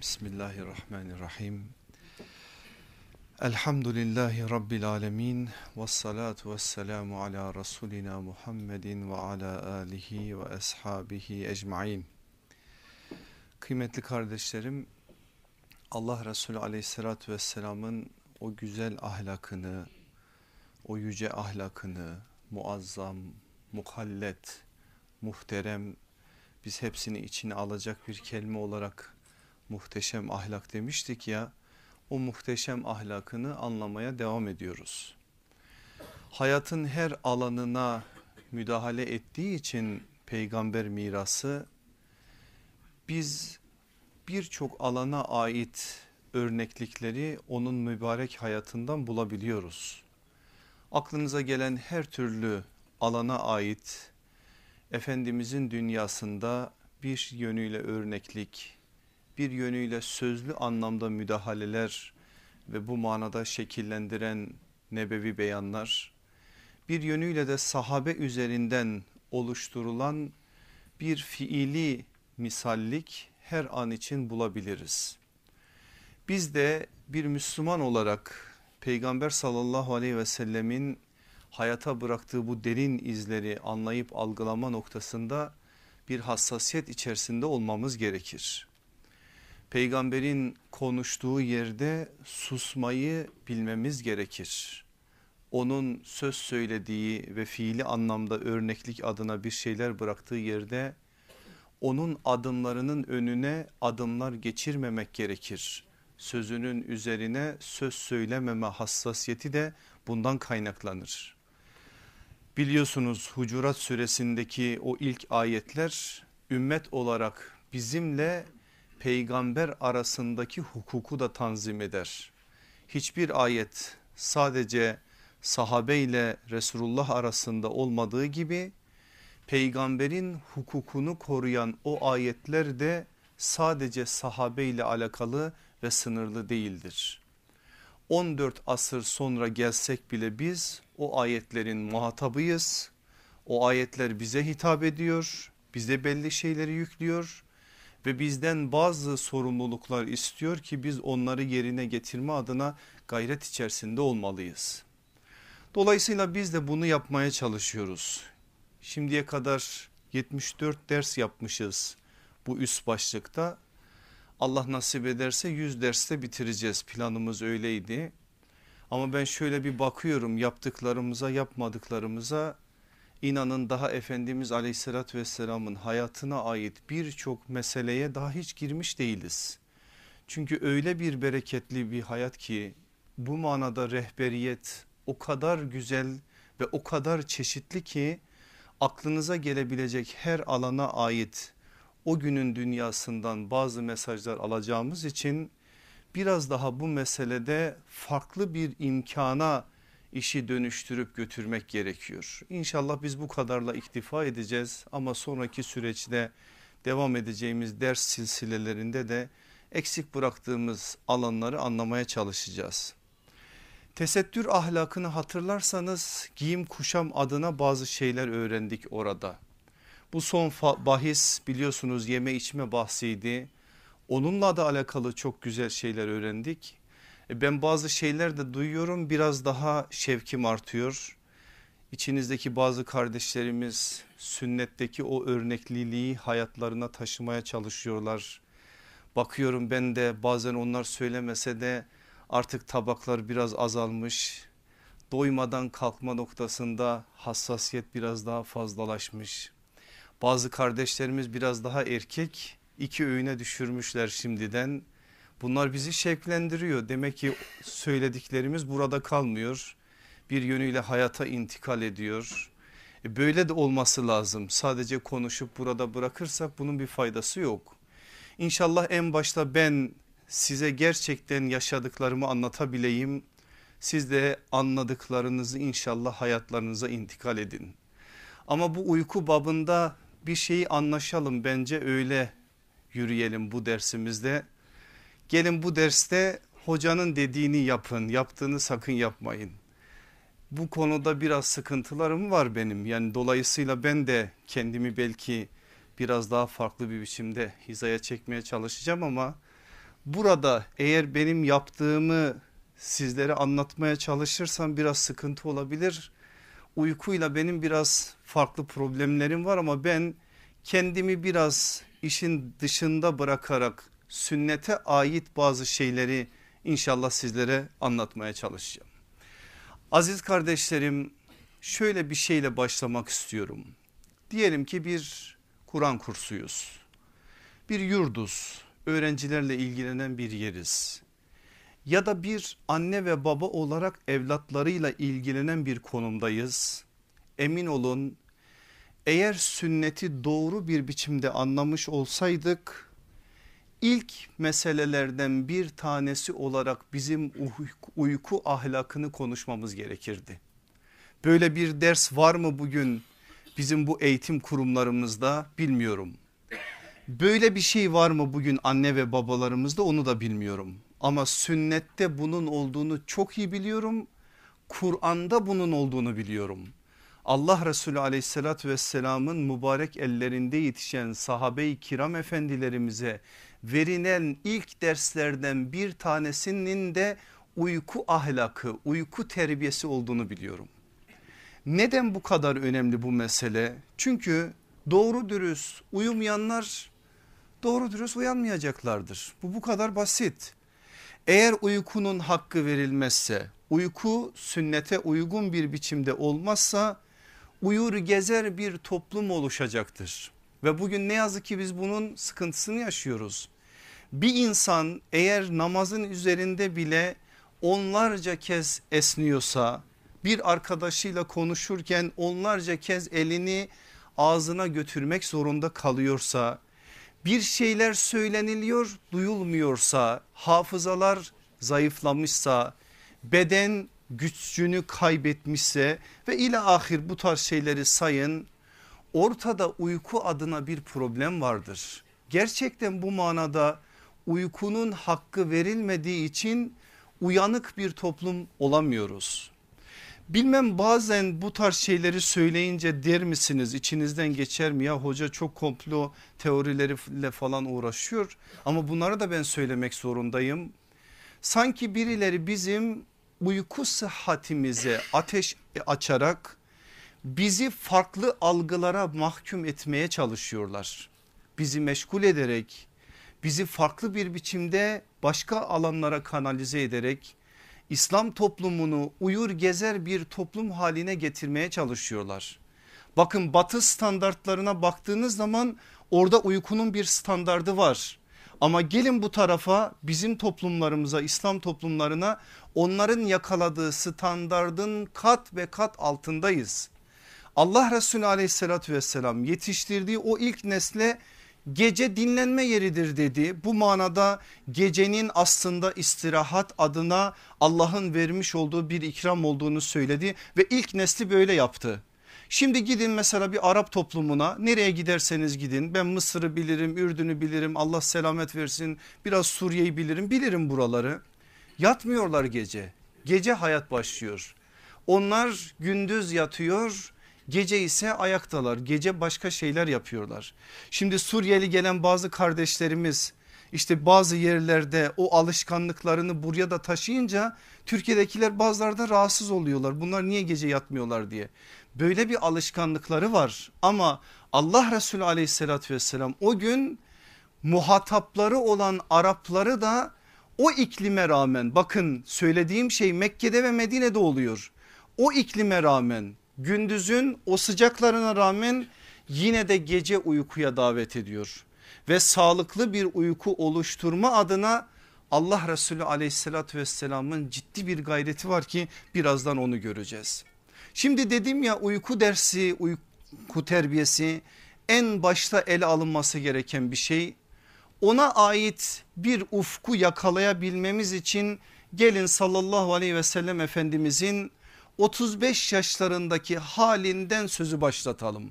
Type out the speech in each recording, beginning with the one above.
Bismillahirrahmanirrahim. Elhamdülillahi Rabbil alemin. Ve salatu ve selamu ala Resulina Muhammedin ve ala alihi ve ashabihi ecmain. Kıymetli kardeşlerim, Allah Resulü aleyhissalatü vesselamın o güzel ahlakını, o yüce ahlakını, muazzam, muhallet, muhterem, biz hepsini içine alacak bir kelime olarak muhteşem ahlak demiştik ya o muhteşem ahlakını anlamaya devam ediyoruz. Hayatın her alanına müdahale ettiği için peygamber mirası biz birçok alana ait örneklikleri onun mübarek hayatından bulabiliyoruz. Aklınıza gelen her türlü alana ait Efendimizin dünyasında bir yönüyle örneklik, bir yönüyle sözlü anlamda müdahaleler ve bu manada şekillendiren nebevi beyanlar, bir yönüyle de sahabe üzerinden oluşturulan bir fiili misallik her an için bulabiliriz. Biz de bir Müslüman olarak Peygamber sallallahu aleyhi ve sellemin hayata bıraktığı bu derin izleri anlayıp algılama noktasında bir hassasiyet içerisinde olmamız gerekir peygamberin konuştuğu yerde susmayı bilmemiz gerekir. Onun söz söylediği ve fiili anlamda örneklik adına bir şeyler bıraktığı yerde onun adımlarının önüne adımlar geçirmemek gerekir. Sözünün üzerine söz söylememe hassasiyeti de bundan kaynaklanır. Biliyorsunuz Hucurat suresindeki o ilk ayetler ümmet olarak bizimle peygamber arasındaki hukuku da tanzim eder. Hiçbir ayet sadece sahabe ile Resulullah arasında olmadığı gibi peygamberin hukukunu koruyan o ayetler de sadece sahabe ile alakalı ve sınırlı değildir. 14 asır sonra gelsek bile biz o ayetlerin muhatabıyız. O ayetler bize hitap ediyor, bize belli şeyleri yüklüyor ve bizden bazı sorumluluklar istiyor ki biz onları yerine getirme adına gayret içerisinde olmalıyız. Dolayısıyla biz de bunu yapmaya çalışıyoruz. Şimdiye kadar 74 ders yapmışız bu üst başlıkta. Allah nasip ederse 100 derste bitireceğiz planımız öyleydi. Ama ben şöyle bir bakıyorum yaptıklarımıza yapmadıklarımıza İnanın daha Efendimiz aleyhissalatü vesselamın hayatına ait birçok meseleye daha hiç girmiş değiliz. Çünkü öyle bir bereketli bir hayat ki bu manada rehberiyet o kadar güzel ve o kadar çeşitli ki aklınıza gelebilecek her alana ait o günün dünyasından bazı mesajlar alacağımız için biraz daha bu meselede farklı bir imkana işi dönüştürüp götürmek gerekiyor. İnşallah biz bu kadarla iktifa edeceğiz ama sonraki süreçte devam edeceğimiz ders silsilelerinde de eksik bıraktığımız alanları anlamaya çalışacağız. Tesettür ahlakını hatırlarsanız giyim kuşam adına bazı şeyler öğrendik orada. Bu son bahis biliyorsunuz yeme içme bahsiydi. Onunla da alakalı çok güzel şeyler öğrendik. E, ben bazı şeyler de duyuyorum biraz daha şevkim artıyor. İçinizdeki bazı kardeşlerimiz sünnetteki o örnekliliği hayatlarına taşımaya çalışıyorlar. Bakıyorum ben de bazen onlar söylemese de artık tabaklar biraz azalmış. Doymadan kalkma noktasında hassasiyet biraz daha fazlalaşmış. Bazı kardeşlerimiz biraz daha erkek iki öğüne düşürmüşler şimdiden Bunlar bizi şevklendiriyor. Demek ki söylediklerimiz burada kalmıyor. Bir yönüyle hayata intikal ediyor. E böyle de olması lazım. Sadece konuşup burada bırakırsak bunun bir faydası yok. İnşallah en başta ben size gerçekten yaşadıklarımı anlatabileyim. Siz de anladıklarınızı inşallah hayatlarınıza intikal edin. Ama bu uyku babında bir şeyi anlaşalım bence öyle yürüyelim bu dersimizde. Gelin bu derste hocanın dediğini yapın yaptığını sakın yapmayın. Bu konuda biraz sıkıntılarım var benim yani dolayısıyla ben de kendimi belki biraz daha farklı bir biçimde hizaya çekmeye çalışacağım ama burada eğer benim yaptığımı sizlere anlatmaya çalışırsam biraz sıkıntı olabilir. Uykuyla benim biraz farklı problemlerim var ama ben kendimi biraz işin dışında bırakarak sünnete ait bazı şeyleri inşallah sizlere anlatmaya çalışacağım. Aziz kardeşlerim şöyle bir şeyle başlamak istiyorum. Diyelim ki bir Kur'an kursuyuz. Bir yurduz. Öğrencilerle ilgilenen bir yeriz. Ya da bir anne ve baba olarak evlatlarıyla ilgilenen bir konumdayız. Emin olun eğer sünneti doğru bir biçimde anlamış olsaydık ilk meselelerden bir tanesi olarak bizim uyku ahlakını konuşmamız gerekirdi. Böyle bir ders var mı bugün bizim bu eğitim kurumlarımızda bilmiyorum. Böyle bir şey var mı bugün anne ve babalarımızda onu da bilmiyorum. Ama sünnette bunun olduğunu çok iyi biliyorum. Kur'an'da bunun olduğunu biliyorum. Allah Resulü aleyhissalatü vesselamın mübarek ellerinde yetişen sahabe-i kiram efendilerimize verilen ilk derslerden bir tanesinin de uyku ahlakı, uyku terbiyesi olduğunu biliyorum. Neden bu kadar önemli bu mesele? Çünkü doğru dürüst uyumayanlar doğru dürüst uyanmayacaklardır. Bu bu kadar basit. Eğer uykunun hakkı verilmezse uyku sünnete uygun bir biçimde olmazsa uyur gezer bir toplum oluşacaktır. Ve bugün ne yazık ki biz bunun sıkıntısını yaşıyoruz. Bir insan eğer namazın üzerinde bile onlarca kez esniyorsa bir arkadaşıyla konuşurken onlarca kez elini ağzına götürmek zorunda kalıyorsa bir şeyler söyleniliyor duyulmuyorsa hafızalar zayıflamışsa beden güçlüğünü kaybetmişse ve ile ahir bu tarz şeyleri sayın ortada uyku adına bir problem vardır. Gerçekten bu manada uykunun hakkı verilmediği için uyanık bir toplum olamıyoruz. Bilmem bazen bu tarz şeyleri söyleyince der misiniz içinizden geçer mi ya hoca çok komplo teorileriyle falan uğraşıyor ama bunları da ben söylemek zorundayım. Sanki birileri bizim uyku sıhhatimize ateş açarak bizi farklı algılara mahkum etmeye çalışıyorlar. Bizi meşgul ederek bizi farklı bir biçimde başka alanlara kanalize ederek İslam toplumunu uyur gezer bir toplum haline getirmeye çalışıyorlar. Bakın batı standartlarına baktığınız zaman orada uykunun bir standardı var. Ama gelin bu tarafa bizim toplumlarımıza İslam toplumlarına onların yakaladığı standardın kat ve kat altındayız. Allah Resulü aleyhissalatü vesselam yetiştirdiği o ilk nesle gece dinlenme yeridir dedi. Bu manada gecenin aslında istirahat adına Allah'ın vermiş olduğu bir ikram olduğunu söyledi ve ilk nesli böyle yaptı. Şimdi gidin mesela bir Arap toplumuna nereye giderseniz gidin ben Mısır'ı bilirim Ürdün'ü bilirim Allah selamet versin biraz Suriye'yi bilirim bilirim buraları. Yatmıyorlar gece gece hayat başlıyor. Onlar gündüz yatıyor Gece ise ayaktalar gece başka şeyler yapıyorlar. Şimdi Suriyeli gelen bazı kardeşlerimiz işte bazı yerlerde o alışkanlıklarını buraya da taşıyınca Türkiye'dekiler bazılarda rahatsız oluyorlar. Bunlar niye gece yatmıyorlar diye. Böyle bir alışkanlıkları var ama Allah Resulü aleyhissalatü vesselam o gün muhatapları olan Arapları da o iklime rağmen bakın söylediğim şey Mekke'de ve Medine'de oluyor. O iklime rağmen gündüzün o sıcaklarına rağmen yine de gece uykuya davet ediyor. Ve sağlıklı bir uyku oluşturma adına Allah Resulü aleyhissalatü vesselamın ciddi bir gayreti var ki birazdan onu göreceğiz. Şimdi dedim ya uyku dersi uyku terbiyesi en başta ele alınması gereken bir şey. Ona ait bir ufku yakalayabilmemiz için gelin sallallahu aleyhi ve sellem efendimizin 35 yaşlarındaki halinden sözü başlatalım.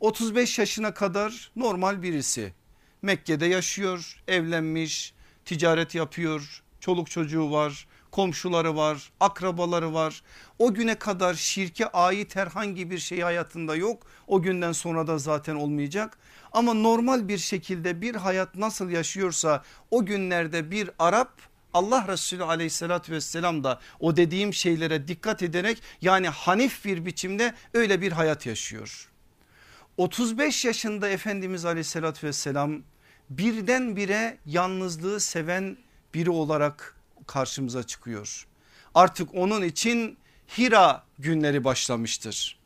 35 yaşına kadar normal birisi. Mekke'de yaşıyor, evlenmiş, ticaret yapıyor, çoluk çocuğu var, komşuları var, akrabaları var. O güne kadar şirke ait herhangi bir şey hayatında yok. O günden sonra da zaten olmayacak. Ama normal bir şekilde bir hayat nasıl yaşıyorsa o günlerde bir Arap Allah Resulü aleyhissalatü vesselam da o dediğim şeylere dikkat ederek yani hanif bir biçimde öyle bir hayat yaşıyor. 35 yaşında Efendimiz aleyhissalatü vesselam birdenbire yalnızlığı seven biri olarak karşımıza çıkıyor. Artık onun için Hira günleri başlamıştır.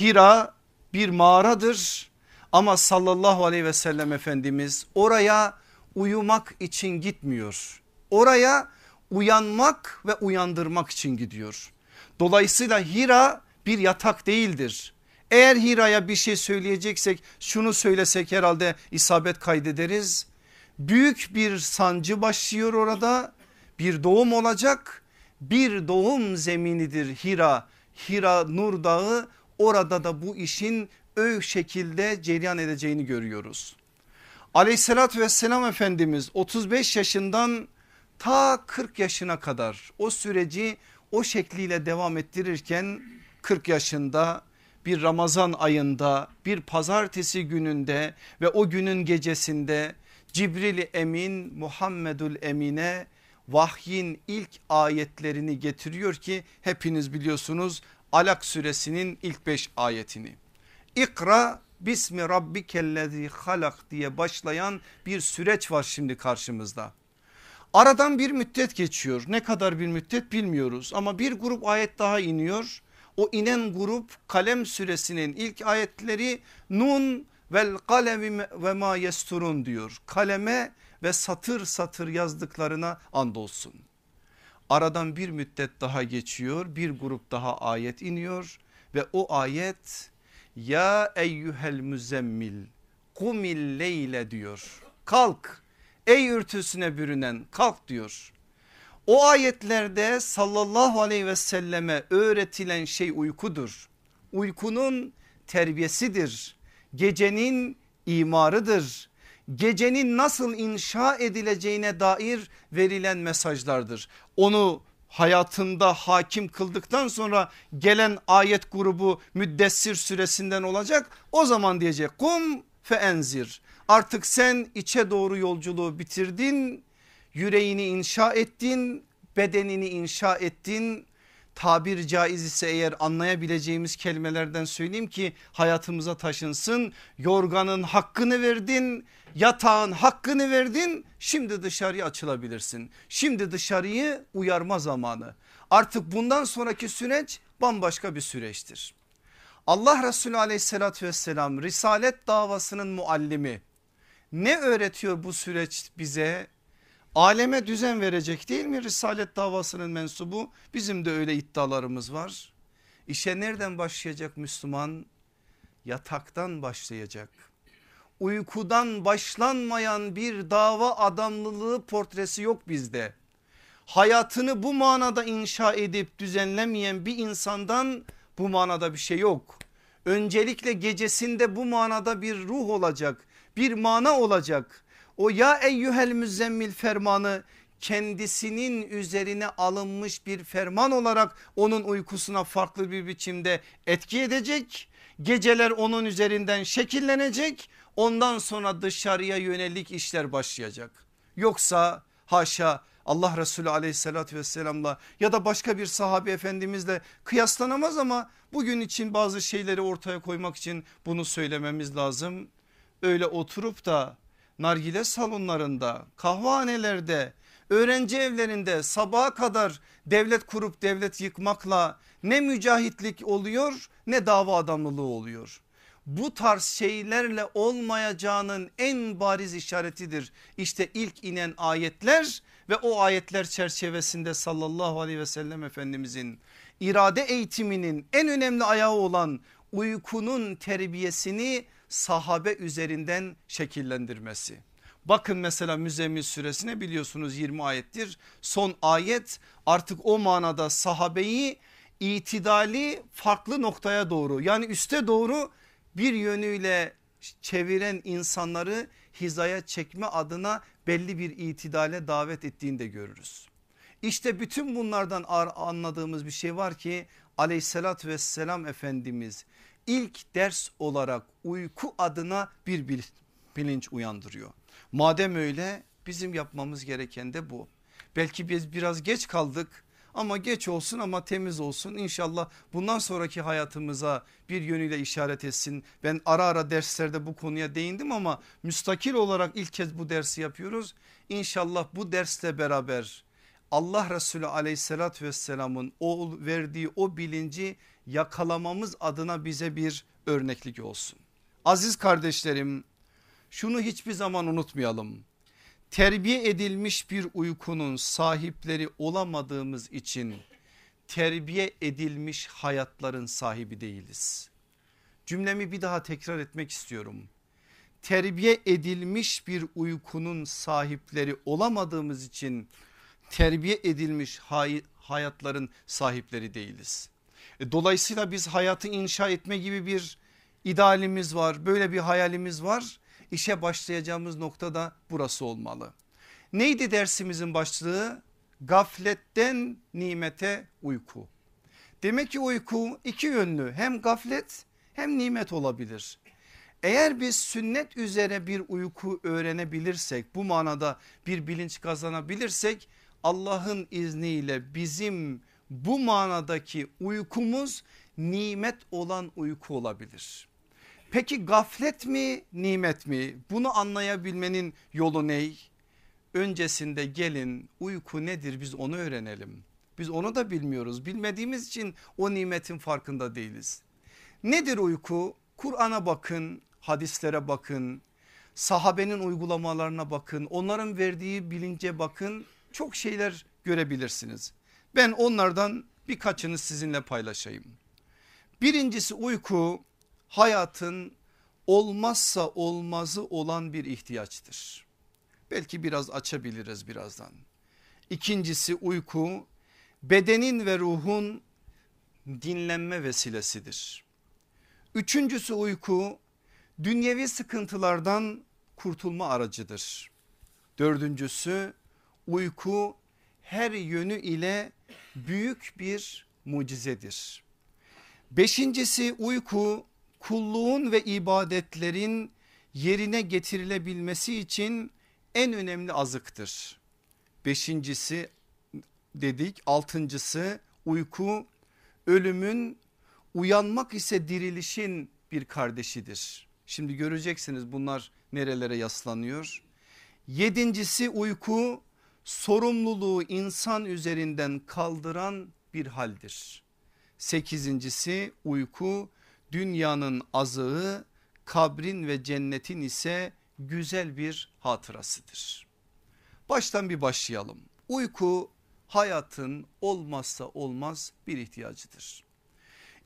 Hira bir mağaradır ama sallallahu aleyhi ve sellem Efendimiz oraya uyumak için gitmiyor. Oraya uyanmak ve uyandırmak için gidiyor. Dolayısıyla Hira bir yatak değildir. Eğer Hira'ya bir şey söyleyeceksek şunu söylesek herhalde isabet kaydederiz. Büyük bir sancı başlıyor orada bir doğum olacak bir doğum zeminidir Hira. Hira Nur Dağı orada da bu işin öv şekilde cereyan edeceğini görüyoruz. Aleyhissalatü vesselam Efendimiz 35 yaşından ta 40 yaşına kadar o süreci o şekliyle devam ettirirken 40 yaşında bir Ramazan ayında bir pazartesi gününde ve o günün gecesinde Cibril Emin Muhammedül Emine vahyin ilk ayetlerini getiriyor ki hepiniz biliyorsunuz Alak suresinin ilk beş ayetini. İkra bismi rabbikellezi halak diye başlayan bir süreç var şimdi karşımızda. Aradan bir müddet geçiyor ne kadar bir müddet bilmiyoruz ama bir grup ayet daha iniyor. O inen grup kalem suresinin ilk ayetleri Nun vel kalemi ve ma yesturun diyor. Kaleme ve satır satır yazdıklarına andolsun. Aradan bir müddet daha geçiyor bir grup daha ayet iniyor ve o ayet ya eyyuhel müzemmil kumil leyle diyor. Kalk ey ürtüsüne bürünen kalk diyor. O ayetlerde sallallahu aleyhi ve selleme öğretilen şey uykudur. Uykunun terbiyesidir. Gecenin imarıdır. Gecenin nasıl inşa edileceğine dair verilen mesajlardır. Onu hayatında hakim kıldıktan sonra gelen ayet grubu müddessir süresinden olacak. O zaman diyecek kum fe enzir artık sen içe doğru yolculuğu bitirdin yüreğini inşa ettin bedenini inşa ettin tabir caiz ise eğer anlayabileceğimiz kelimelerden söyleyeyim ki hayatımıza taşınsın. Yorganın hakkını verdin, yatağın hakkını verdin. Şimdi dışarıya açılabilirsin. Şimdi dışarıyı uyarma zamanı. Artık bundan sonraki süreç bambaşka bir süreçtir. Allah Resulü aleyhissalatü vesselam risalet davasının muallimi ne öğretiyor bu süreç bize? Aleme düzen verecek değil mi Risalet davasının mensubu? Bizim de öyle iddialarımız var. İşe nereden başlayacak Müslüman? Yataktan başlayacak. Uykudan başlanmayan bir dava adamlılığı portresi yok bizde. Hayatını bu manada inşa edip düzenlemeyen bir insandan bu manada bir şey yok. Öncelikle gecesinde bu manada bir ruh olacak, bir mana olacak o ya eyyühel müzzemmil fermanı kendisinin üzerine alınmış bir ferman olarak onun uykusuna farklı bir biçimde etki edecek. Geceler onun üzerinden şekillenecek ondan sonra dışarıya yönelik işler başlayacak. Yoksa haşa Allah Resulü aleyhissalatü vesselamla ya da başka bir sahabe efendimizle kıyaslanamaz ama bugün için bazı şeyleri ortaya koymak için bunu söylememiz lazım. Öyle oturup da nargile salonlarında, kahvehanelerde, öğrenci evlerinde sabaha kadar devlet kurup devlet yıkmakla ne mücahitlik oluyor ne dava adamlılığı oluyor. Bu tarz şeylerle olmayacağının en bariz işaretidir. İşte ilk inen ayetler ve o ayetler çerçevesinde sallallahu aleyhi ve sellem efendimizin irade eğitiminin en önemli ayağı olan uykunun terbiyesini sahabe üzerinden şekillendirmesi. Bakın mesela Müzzemmil suresine biliyorsunuz 20 ayettir. Son ayet artık o manada sahabeyi itidali farklı noktaya doğru yani üste doğru bir yönüyle çeviren insanları hizaya çekme adına belli bir itidale davet ettiğini de görürüz. İşte bütün bunlardan anladığımız bir şey var ki aleyhissalatü vesselam Efendimiz ilk ders olarak uyku adına bir bilinç uyandırıyor. Madem öyle bizim yapmamız gereken de bu. Belki biz biraz geç kaldık ama geç olsun ama temiz olsun İnşallah bundan sonraki hayatımıza bir yönüyle işaret etsin. Ben ara ara derslerde bu konuya değindim ama müstakil olarak ilk kez bu dersi yapıyoruz. İnşallah bu dersle beraber Allah Resulü aleyhissalatü vesselamın o verdiği o bilinci yakalamamız adına bize bir örneklik olsun. Aziz kardeşlerim şunu hiçbir zaman unutmayalım. Terbiye edilmiş bir uykunun sahipleri olamadığımız için terbiye edilmiş hayatların sahibi değiliz. Cümlemi bir daha tekrar etmek istiyorum. Terbiye edilmiş bir uykunun sahipleri olamadığımız için terbiye edilmiş hay hayatların sahipleri değiliz. E, dolayısıyla biz hayatı inşa etme gibi bir idealimiz var böyle bir hayalimiz var. İşe başlayacağımız nokta da burası olmalı. Neydi dersimizin başlığı? Gafletten nimete uyku. Demek ki uyku iki yönlü hem gaflet hem nimet olabilir. Eğer biz sünnet üzere bir uyku öğrenebilirsek bu manada bir bilinç kazanabilirsek Allah'ın izniyle bizim bu manadaki uykumuz nimet olan uyku olabilir. Peki gaflet mi nimet mi bunu anlayabilmenin yolu ney? Öncesinde gelin uyku nedir biz onu öğrenelim. Biz onu da bilmiyoruz bilmediğimiz için o nimetin farkında değiliz. Nedir uyku? Kur'an'a bakın hadislere bakın sahabenin uygulamalarına bakın onların verdiği bilince bakın çok şeyler görebilirsiniz. Ben onlardan birkaçını sizinle paylaşayım. Birincisi uyku hayatın olmazsa olmazı olan bir ihtiyaçtır. Belki biraz açabiliriz birazdan. İkincisi uyku bedenin ve ruhun dinlenme vesilesidir. Üçüncüsü uyku dünyevi sıkıntılardan kurtulma aracıdır. Dördüncüsü uyku her yönü ile büyük bir mucizedir. Beşincisi uyku kulluğun ve ibadetlerin yerine getirilebilmesi için en önemli azıktır. Beşincisi dedik altıncısı uyku ölümün uyanmak ise dirilişin bir kardeşidir. Şimdi göreceksiniz bunlar nerelere yaslanıyor. Yedincisi uyku sorumluluğu insan üzerinden kaldıran bir haldir. Sekizincisi uyku dünyanın azığı kabrin ve cennetin ise güzel bir hatırasıdır. Baştan bir başlayalım. Uyku hayatın olmazsa olmaz bir ihtiyacıdır.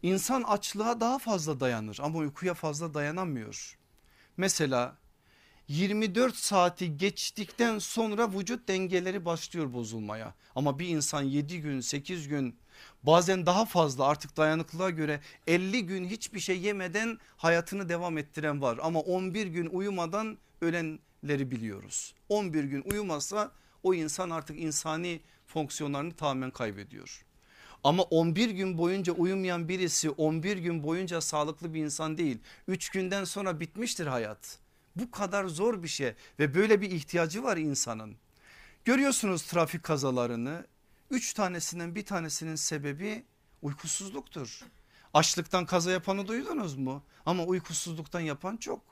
İnsan açlığa daha fazla dayanır ama uykuya fazla dayanamıyor. Mesela 24 saati geçtikten sonra vücut dengeleri başlıyor bozulmaya. Ama bir insan 7 gün 8 gün bazen daha fazla artık dayanıklılığa göre 50 gün hiçbir şey yemeden hayatını devam ettiren var. Ama 11 gün uyumadan ölenleri biliyoruz. 11 gün uyumazsa o insan artık insani fonksiyonlarını tamamen kaybediyor. Ama 11 gün boyunca uyumayan birisi 11 gün boyunca sağlıklı bir insan değil. 3 günden sonra bitmiştir hayat. Bu kadar zor bir şey ve böyle bir ihtiyacı var insanın. Görüyorsunuz trafik kazalarını. Üç tanesinden bir tanesinin sebebi uykusuzluktur. Açlıktan kaza yapanı duydunuz mu? Ama uykusuzluktan yapan çok.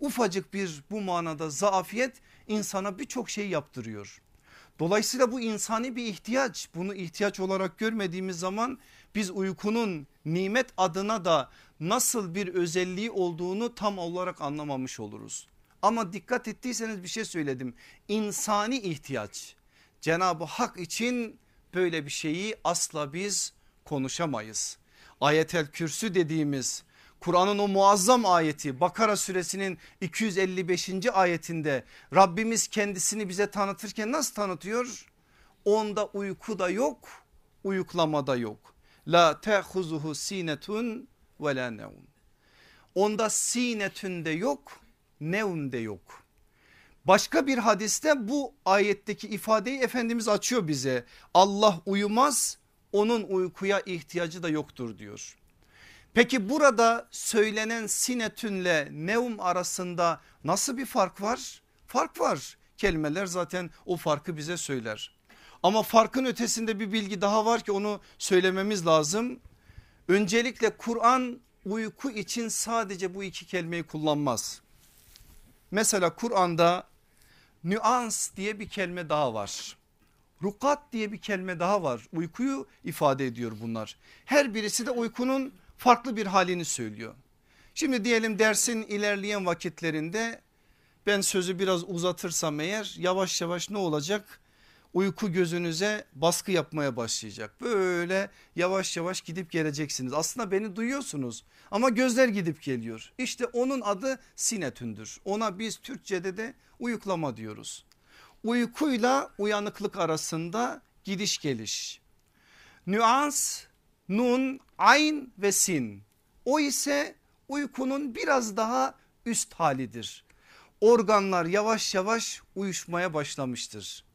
Ufacık bir bu manada zaafiyet insana birçok şey yaptırıyor. Dolayısıyla bu insani bir ihtiyaç. Bunu ihtiyaç olarak görmediğimiz zaman biz uykunun nimet adına da nasıl bir özelliği olduğunu tam olarak anlamamış oluruz. Ama dikkat ettiyseniz bir şey söyledim. İnsani ihtiyaç. Cenab-ı Hak için böyle bir şeyi asla biz konuşamayız. Ayetel Kürsü dediğimiz Kur'an'ın o muazzam ayeti Bakara suresinin 255. ayetinde Rabbimiz kendisini bize tanıtırken nasıl tanıtıyor? Onda uyku da yok, uyuklama da yok. La tehuzuhu sinetun ve la nevm. Onda sinetün de yok, nevm de yok. Başka bir hadiste bu ayetteki ifadeyi Efendimiz açıyor bize. Allah uyumaz onun uykuya ihtiyacı da yoktur diyor. Peki burada söylenen sinetünle nevm arasında nasıl bir fark var? Fark var. Kelimeler zaten o farkı bize söyler. Ama farkın ötesinde bir bilgi daha var ki onu söylememiz lazım. Öncelikle Kur'an uyku için sadece bu iki kelimeyi kullanmaz. Mesela Kur'an'da nüans diye bir kelime daha var. Rukat diye bir kelime daha var. Uykuyu ifade ediyor bunlar. Her birisi de uykunun farklı bir halini söylüyor. Şimdi diyelim dersin ilerleyen vakitlerinde ben sözü biraz uzatırsam eğer yavaş yavaş ne olacak? Uyku gözünüze baskı yapmaya başlayacak. Böyle yavaş yavaş gidip geleceksiniz. Aslında beni duyuyorsunuz ama gözler gidip geliyor. İşte onun adı sinetündür. Ona biz Türkçe'de de uyuklama diyoruz. Uykuyla uyanıklık arasında gidiş geliş. Nüans, nun, ayn ve sin. O ise uykunun biraz daha üst halidir. Organlar yavaş yavaş uyuşmaya başlamıştır.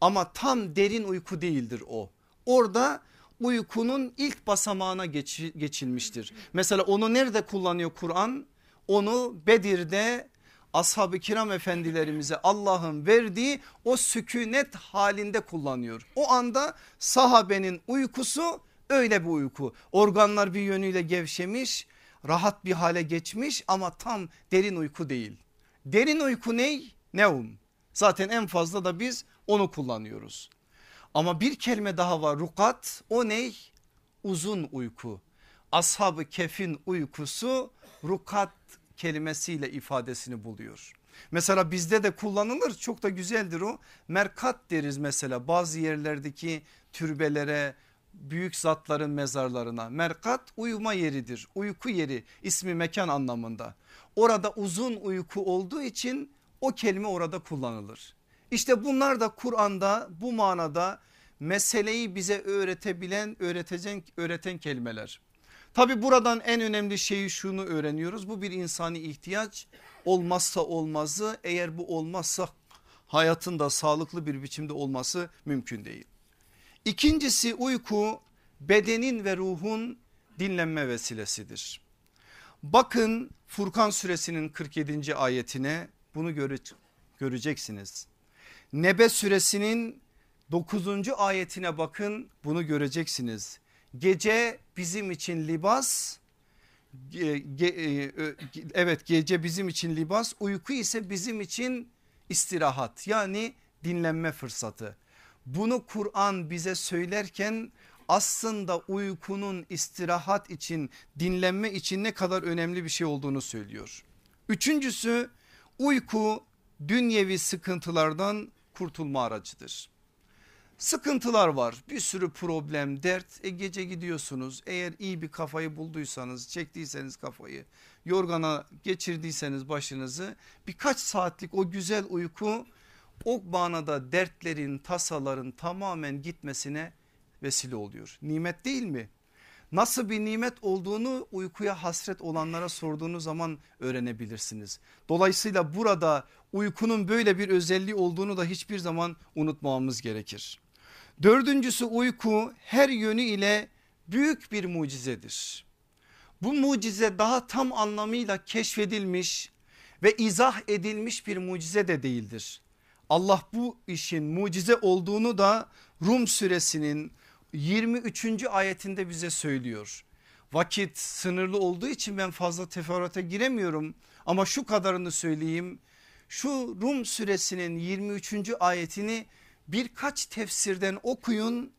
Ama tam derin uyku değildir o. Orada uykunun ilk basamağına geç, geçilmiştir. Mesela onu nerede kullanıyor Kur'an? Onu Bedir'de ashab-ı kiram efendilerimize Allah'ın verdiği o sükunet halinde kullanıyor. O anda sahabenin uykusu öyle bir uyku. Organlar bir yönüyle gevşemiş rahat bir hale geçmiş ama tam derin uyku değil. Derin uyku ney? Neum. Zaten en fazla da biz onu kullanıyoruz. Ama bir kelime daha var rukat o ney? Uzun uyku. Ashab-ı kefin uykusu rukat kelimesiyle ifadesini buluyor. Mesela bizde de kullanılır çok da güzeldir o. Merkat deriz mesela bazı yerlerdeki türbelere büyük zatların mezarlarına. Merkat uyuma yeridir uyku yeri ismi mekan anlamında. Orada uzun uyku olduğu için o kelime orada kullanılır. İşte bunlar da Kur'an'da bu manada meseleyi bize öğretebilen öğretecek öğreten kelimeler. Tabi buradan en önemli şeyi şunu öğreniyoruz bu bir insani ihtiyaç olmazsa olmazı eğer bu olmazsa hayatında sağlıklı bir biçimde olması mümkün değil. İkincisi uyku bedenin ve ruhun dinlenme vesilesidir. Bakın Furkan suresinin 47. ayetine bunu göre, göreceksiniz. Nebe suresinin 9. ayetine bakın bunu göreceksiniz. Gece bizim için libas e, evet gece bizim için libas uyku ise bizim için istirahat yani dinlenme fırsatı. Bunu Kur'an bize söylerken aslında uykunun istirahat için dinlenme için ne kadar önemli bir şey olduğunu söylüyor. Üçüncüsü uyku dünyevi sıkıntılardan kurtulma aracıdır. Sıkıntılar var bir sürü problem dert e gece gidiyorsunuz eğer iyi bir kafayı bulduysanız çektiyseniz kafayı yorgana geçirdiyseniz başınızı birkaç saatlik o güzel uyku o manada dertlerin tasaların tamamen gitmesine vesile oluyor. Nimet değil mi? Nasıl bir nimet olduğunu uykuya hasret olanlara sorduğunuz zaman öğrenebilirsiniz. Dolayısıyla burada uykunun böyle bir özelliği olduğunu da hiçbir zaman unutmamamız gerekir. Dördüncüsü uyku her yönü ile büyük bir mucizedir. Bu mucize daha tam anlamıyla keşfedilmiş ve izah edilmiş bir mucize de değildir. Allah bu işin mucize olduğunu da Rum suresinin 23. ayetinde bize söylüyor. Vakit sınırlı olduğu için ben fazla teferruata giremiyorum ama şu kadarını söyleyeyim. Şu Rum suresinin 23. ayetini birkaç tefsirden okuyun.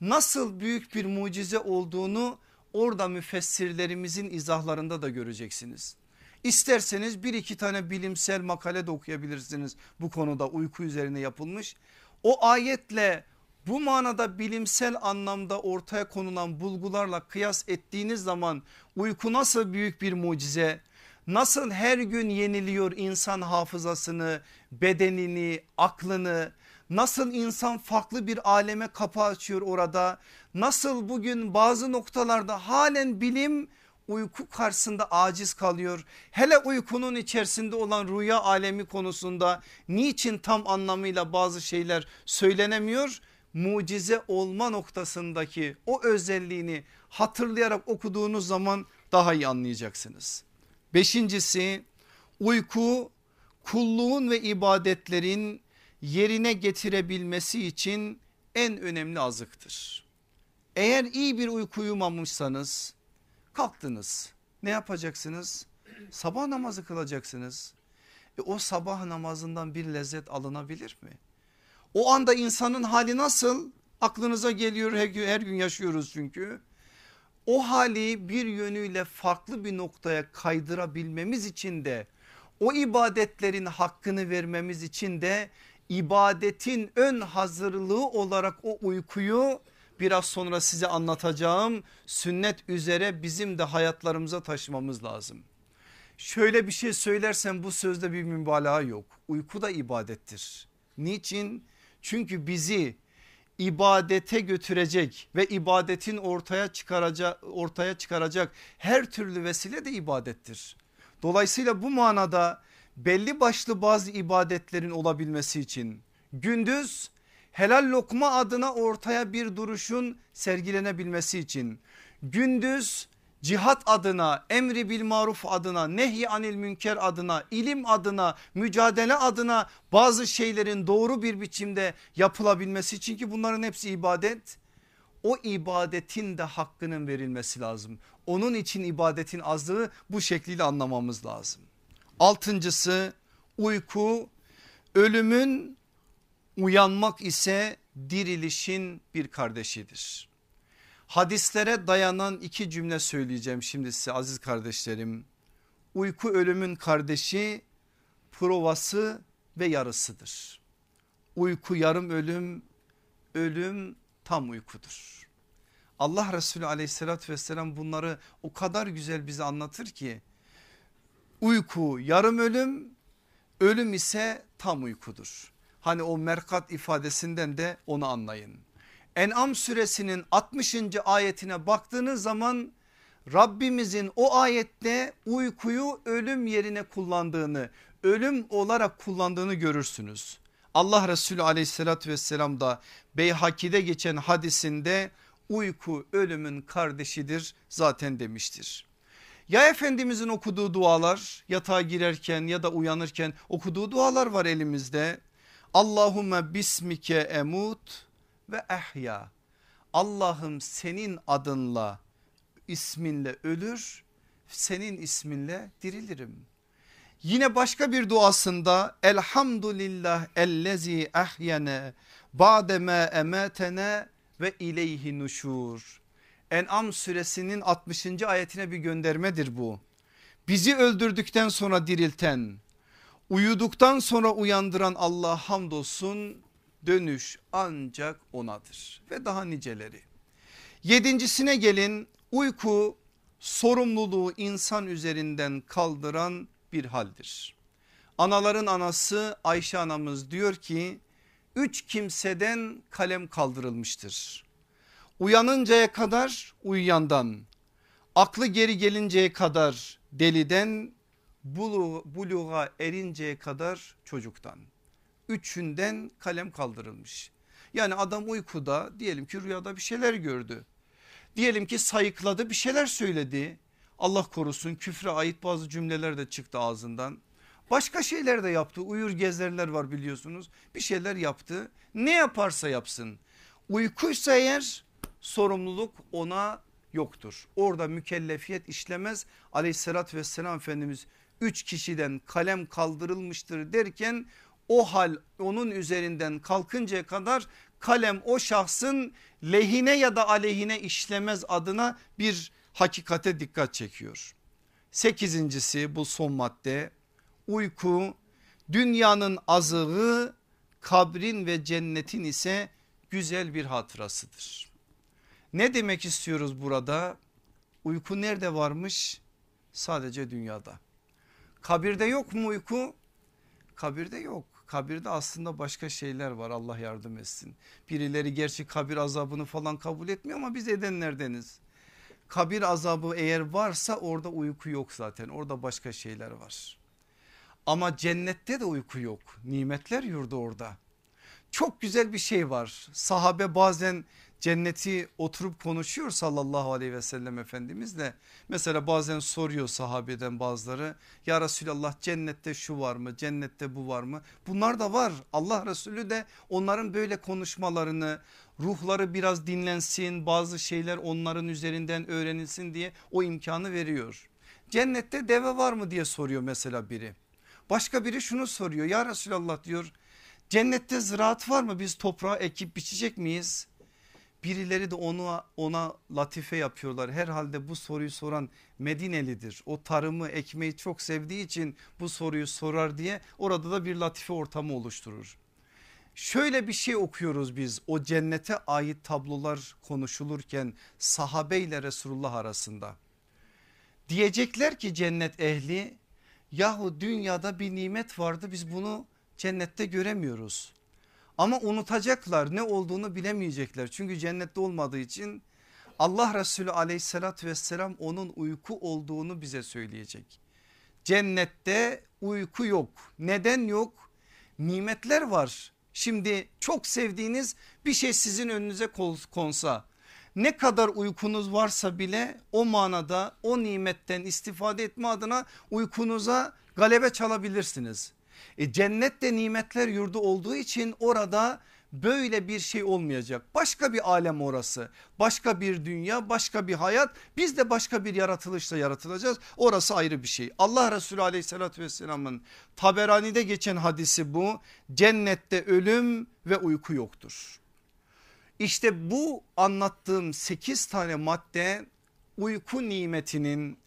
Nasıl büyük bir mucize olduğunu orada müfessirlerimizin izahlarında da göreceksiniz. İsterseniz bir iki tane bilimsel makale de okuyabilirsiniz bu konuda uyku üzerine yapılmış. O ayetle bu manada bilimsel anlamda ortaya konulan bulgularla kıyas ettiğiniz zaman uyku nasıl büyük bir mucize nasıl her gün yeniliyor insan hafızasını bedenini aklını nasıl insan farklı bir aleme kapı açıyor orada nasıl bugün bazı noktalarda halen bilim uyku karşısında aciz kalıyor. Hele uykunun içerisinde olan rüya alemi konusunda niçin tam anlamıyla bazı şeyler söylenemiyor? Mucize olma noktasındaki o özelliğini hatırlayarak okuduğunuz zaman daha iyi anlayacaksınız. Beşincisi uyku kulluğun ve ibadetlerin yerine getirebilmesi için en önemli azıktır. Eğer iyi bir uyku uyumamışsanız kalktınız ne yapacaksınız? Sabah namazı kılacaksınız. E o sabah namazından bir lezzet alınabilir mi? O anda insanın hali nasıl? Aklınıza geliyor her gün, her gün yaşıyoruz çünkü. O hali bir yönüyle farklı bir noktaya kaydırabilmemiz için de o ibadetlerin hakkını vermemiz için de ibadetin ön hazırlığı olarak o uykuyu biraz sonra size anlatacağım sünnet üzere bizim de hayatlarımıza taşımamız lazım. Şöyle bir şey söylersem bu sözde bir mübalağa yok. Uyku da ibadettir. Niçin? Çünkü bizi ibadete götürecek ve ibadetin ortaya çıkaracak ortaya çıkaracak her türlü vesile de ibadettir. Dolayısıyla bu manada belli başlı bazı ibadetlerin olabilmesi için gündüz helal lokma adına ortaya bir duruşun sergilenebilmesi için gündüz cihat adına emri bil maruf adına nehy anil münker adına ilim adına mücadele adına bazı şeylerin doğru bir biçimde yapılabilmesi için ki bunların hepsi ibadet o ibadetin de hakkının verilmesi lazım. Onun için ibadetin azlığı bu şekliyle anlamamız lazım. Altıncısı uyku ölümün uyanmak ise dirilişin bir kardeşidir. Hadislere dayanan iki cümle söyleyeceğim şimdi size aziz kardeşlerim. Uyku ölümün kardeşi provası ve yarısıdır. Uyku yarım ölüm, ölüm tam uykudur. Allah Resulü aleyhissalatü vesselam bunları o kadar güzel bize anlatır ki uyku yarım ölüm ölüm ise tam uykudur. Hani o merkat ifadesinden de onu anlayın. En'am suresinin 60. ayetine baktığınız zaman Rabbimizin o ayette uykuyu ölüm yerine kullandığını ölüm olarak kullandığını görürsünüz. Allah Resulü aleyhissalatü vesselam da Beyhaki'de geçen hadisinde uyku ölümün kardeşidir zaten demiştir. Ya Efendimizin okuduğu dualar yatağa girerken ya da uyanırken okuduğu dualar var elimizde. Allahümme bismike emut ve ehya. Allah'ım senin adınla isminle ölür senin isminle dirilirim. Yine başka bir duasında elhamdülillah ellezi ehyene ba'deme emetene ve ileyhi nuşur. En'am suresinin 60. ayetine bir göndermedir bu. Bizi öldürdükten sonra dirilten, uyuduktan sonra uyandıran Allah hamdolsun dönüş ancak onadır ve daha niceleri. Yedincisine gelin uyku sorumluluğu insan üzerinden kaldıran bir haldir. Anaların anası Ayşe anamız diyor ki üç kimseden kalem kaldırılmıştır. Uyanıncaya kadar uyuyandan, aklı geri gelinceye kadar deliden, buluğa erinceye kadar çocuktan. Üçünden kalem kaldırılmış. Yani adam uykuda diyelim ki rüyada bir şeyler gördü. Diyelim ki sayıkladı bir şeyler söyledi. Allah korusun küfre ait bazı cümleler de çıktı ağzından. Başka şeyler de yaptı uyur gezerler var biliyorsunuz bir şeyler yaptı ne yaparsa yapsın uykuysa eğer sorumluluk ona yoktur. Orada mükellefiyet işlemez aleyhissalatü vesselam Efendimiz üç kişiden kalem kaldırılmıştır derken o hal onun üzerinden kalkıncaya kadar kalem o şahsın lehine ya da aleyhine işlemez adına bir hakikate dikkat çekiyor. Sekizincisi bu son madde uyku dünyanın azığı kabrin ve cennetin ise güzel bir hatırasıdır. Ne demek istiyoruz burada? Uyku nerede varmış? Sadece dünyada. Kabirde yok mu uyku? Kabirde yok. Kabirde aslında başka şeyler var Allah yardım etsin. Birileri gerçi kabir azabını falan kabul etmiyor ama biz edenlerdeniz. Kabir azabı eğer varsa orada uyku yok zaten orada başka şeyler var. Ama cennette de uyku yok nimetler yurdu orada. Çok güzel bir şey var sahabe bazen cenneti oturup konuşuyor sallallahu aleyhi ve sellem efendimiz de mesela bazen soruyor sahabeden bazıları ya Resulallah cennette şu var mı cennette bu var mı? Bunlar da var. Allah Resulü de onların böyle konuşmalarını ruhları biraz dinlensin bazı şeyler onların üzerinden öğrenilsin diye o imkanı veriyor. Cennette deve var mı? diye soruyor mesela biri. Başka biri şunu soruyor ya Resulallah diyor cennette ziraat var mı? Biz toprağa ekip biçecek miyiz? Birileri de onu ona latife yapıyorlar. Herhalde bu soruyu soran Medinelidir. O tarımı ekmeği çok sevdiği için bu soruyu sorar diye orada da bir latife ortamı oluşturur. Şöyle bir şey okuyoruz biz o cennete ait tablolar konuşulurken sahabe ile Resulullah arasında. Diyecekler ki cennet ehli yahu dünyada bir nimet vardı biz bunu cennette göremiyoruz. Ama unutacaklar ne olduğunu bilemeyecekler. Çünkü cennette olmadığı için Allah Resulü aleyhissalatü vesselam onun uyku olduğunu bize söyleyecek. Cennette uyku yok. Neden yok? Nimetler var. Şimdi çok sevdiğiniz bir şey sizin önünüze konsa ne kadar uykunuz varsa bile o manada o nimetten istifade etme adına uykunuza galebe çalabilirsiniz. E, cennet de nimetler yurdu olduğu için orada böyle bir şey olmayacak. Başka bir alem orası. Başka bir dünya, başka bir hayat. Biz de başka bir yaratılışla yaratılacağız. Orası ayrı bir şey. Allah Resulü aleyhissalatü vesselamın Taberani'de geçen hadisi bu. Cennette ölüm ve uyku yoktur. İşte bu anlattığım 8 tane madde uyku nimetinin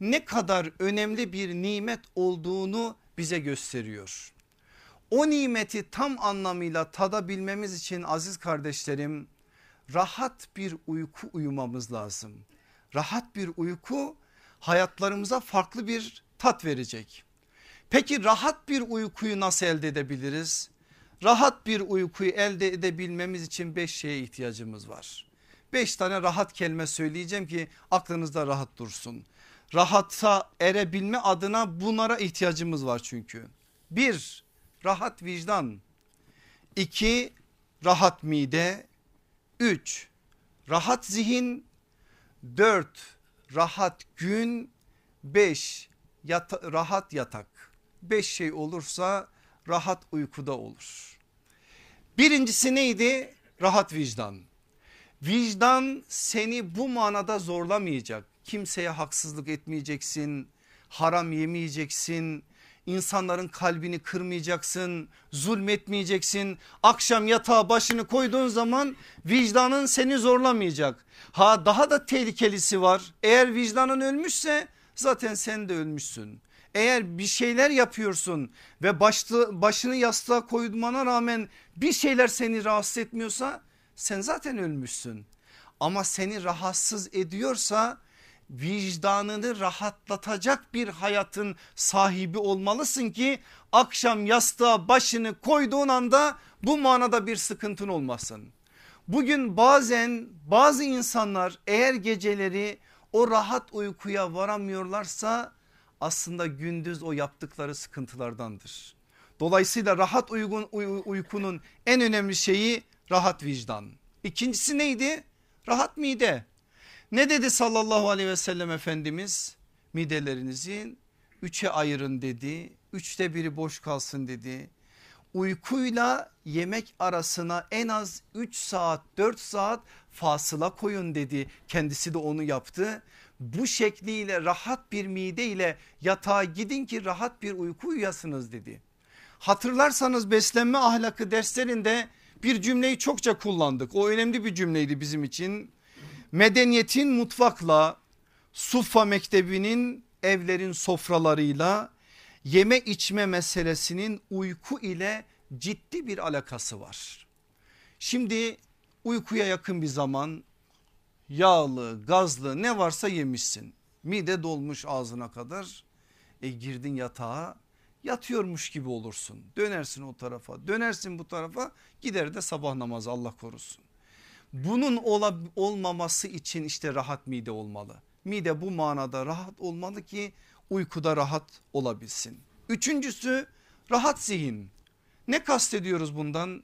ne kadar önemli bir nimet olduğunu bize gösteriyor. O nimeti tam anlamıyla tadabilmemiz için aziz kardeşlerim rahat bir uyku uyumamız lazım. Rahat bir uyku hayatlarımıza farklı bir tat verecek. Peki rahat bir uykuyu nasıl elde edebiliriz? Rahat bir uykuyu elde edebilmemiz için beş şeye ihtiyacımız var. Beş tane rahat kelime söyleyeceğim ki aklınızda rahat dursun rahata erebilme adına bunlara ihtiyacımız var çünkü. Bir rahat vicdan. iki rahat mide. Üç rahat zihin. Dört rahat gün. Beş yata, rahat yatak. Beş şey olursa rahat uykuda olur. Birincisi neydi? Rahat vicdan. Vicdan seni bu manada zorlamayacak kimseye haksızlık etmeyeceksin, haram yemeyeceksin, insanların kalbini kırmayacaksın, zulmetmeyeceksin. Akşam yatağa başını koyduğun zaman vicdanın seni zorlamayacak. Ha daha da tehlikelisi var. Eğer vicdanın ölmüşse zaten sen de ölmüşsün. Eğer bir şeyler yapıyorsun ve başlı, başını yastığa koymana rağmen bir şeyler seni rahatsız etmiyorsa sen zaten ölmüşsün. Ama seni rahatsız ediyorsa vicdanını rahatlatacak bir hayatın sahibi olmalısın ki akşam yastığa başını koyduğun anda bu manada bir sıkıntın olmasın. Bugün bazen bazı insanlar eğer geceleri o rahat uykuya varamıyorlarsa aslında gündüz o yaptıkları sıkıntılardandır. Dolayısıyla rahat uygun, uy, uykunun en önemli şeyi rahat vicdan. İkincisi neydi? Rahat mide. Ne dedi sallallahu aleyhi ve sellem Efendimiz? Midelerinizin üçe ayırın dedi. Üçte biri boş kalsın dedi. Uykuyla yemek arasına en az 3 saat 4 saat fasıla koyun dedi. Kendisi de onu yaptı. Bu şekliyle rahat bir mide ile yatağa gidin ki rahat bir uyku uyuyasınız dedi. Hatırlarsanız beslenme ahlakı derslerinde bir cümleyi çokça kullandık. O önemli bir cümleydi bizim için medeniyetin mutfakla Suffa Mektebi'nin evlerin sofralarıyla yeme içme meselesinin uyku ile ciddi bir alakası var. Şimdi uykuya yakın bir zaman yağlı gazlı ne varsa yemişsin. Mide dolmuş ağzına kadar e girdin yatağa yatıyormuş gibi olursun. Dönersin o tarafa dönersin bu tarafa gider de sabah namazı Allah korusun. Bunun olmaması için işte rahat mide olmalı. Mide bu manada rahat olmalı ki uykuda rahat olabilsin. Üçüncüsü rahat zihin. Ne kastediyoruz bundan?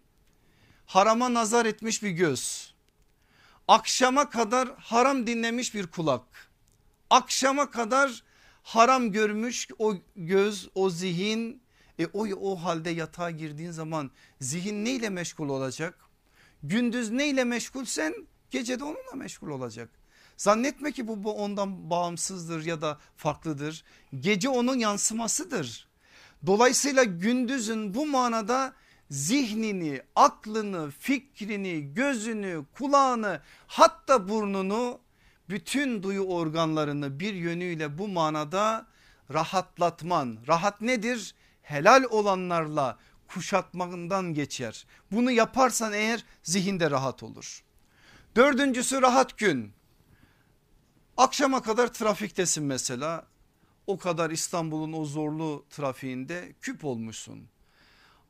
Harama nazar etmiş bir göz. Akşama kadar haram dinlemiş bir kulak. Akşama kadar haram görmüş o göz o zihin e o, o halde yatağa girdiğin zaman zihin neyle meşgul olacak? Gündüz neyle meşgulsen gece de onunla meşgul olacak. Zannetme ki bu, bu ondan bağımsızdır ya da farklıdır. Gece onun yansımasıdır. Dolayısıyla gündüzün bu manada zihnini, aklını, fikrini, gözünü, kulağını hatta burnunu bütün duyu organlarını bir yönüyle bu manada rahatlatman. Rahat nedir? Helal olanlarla kuşatmandan geçer. Bunu yaparsan eğer zihinde rahat olur. Dördüncüsü rahat gün. Akşama kadar trafiktesin mesela. O kadar İstanbul'un o zorlu trafiğinde küp olmuşsun.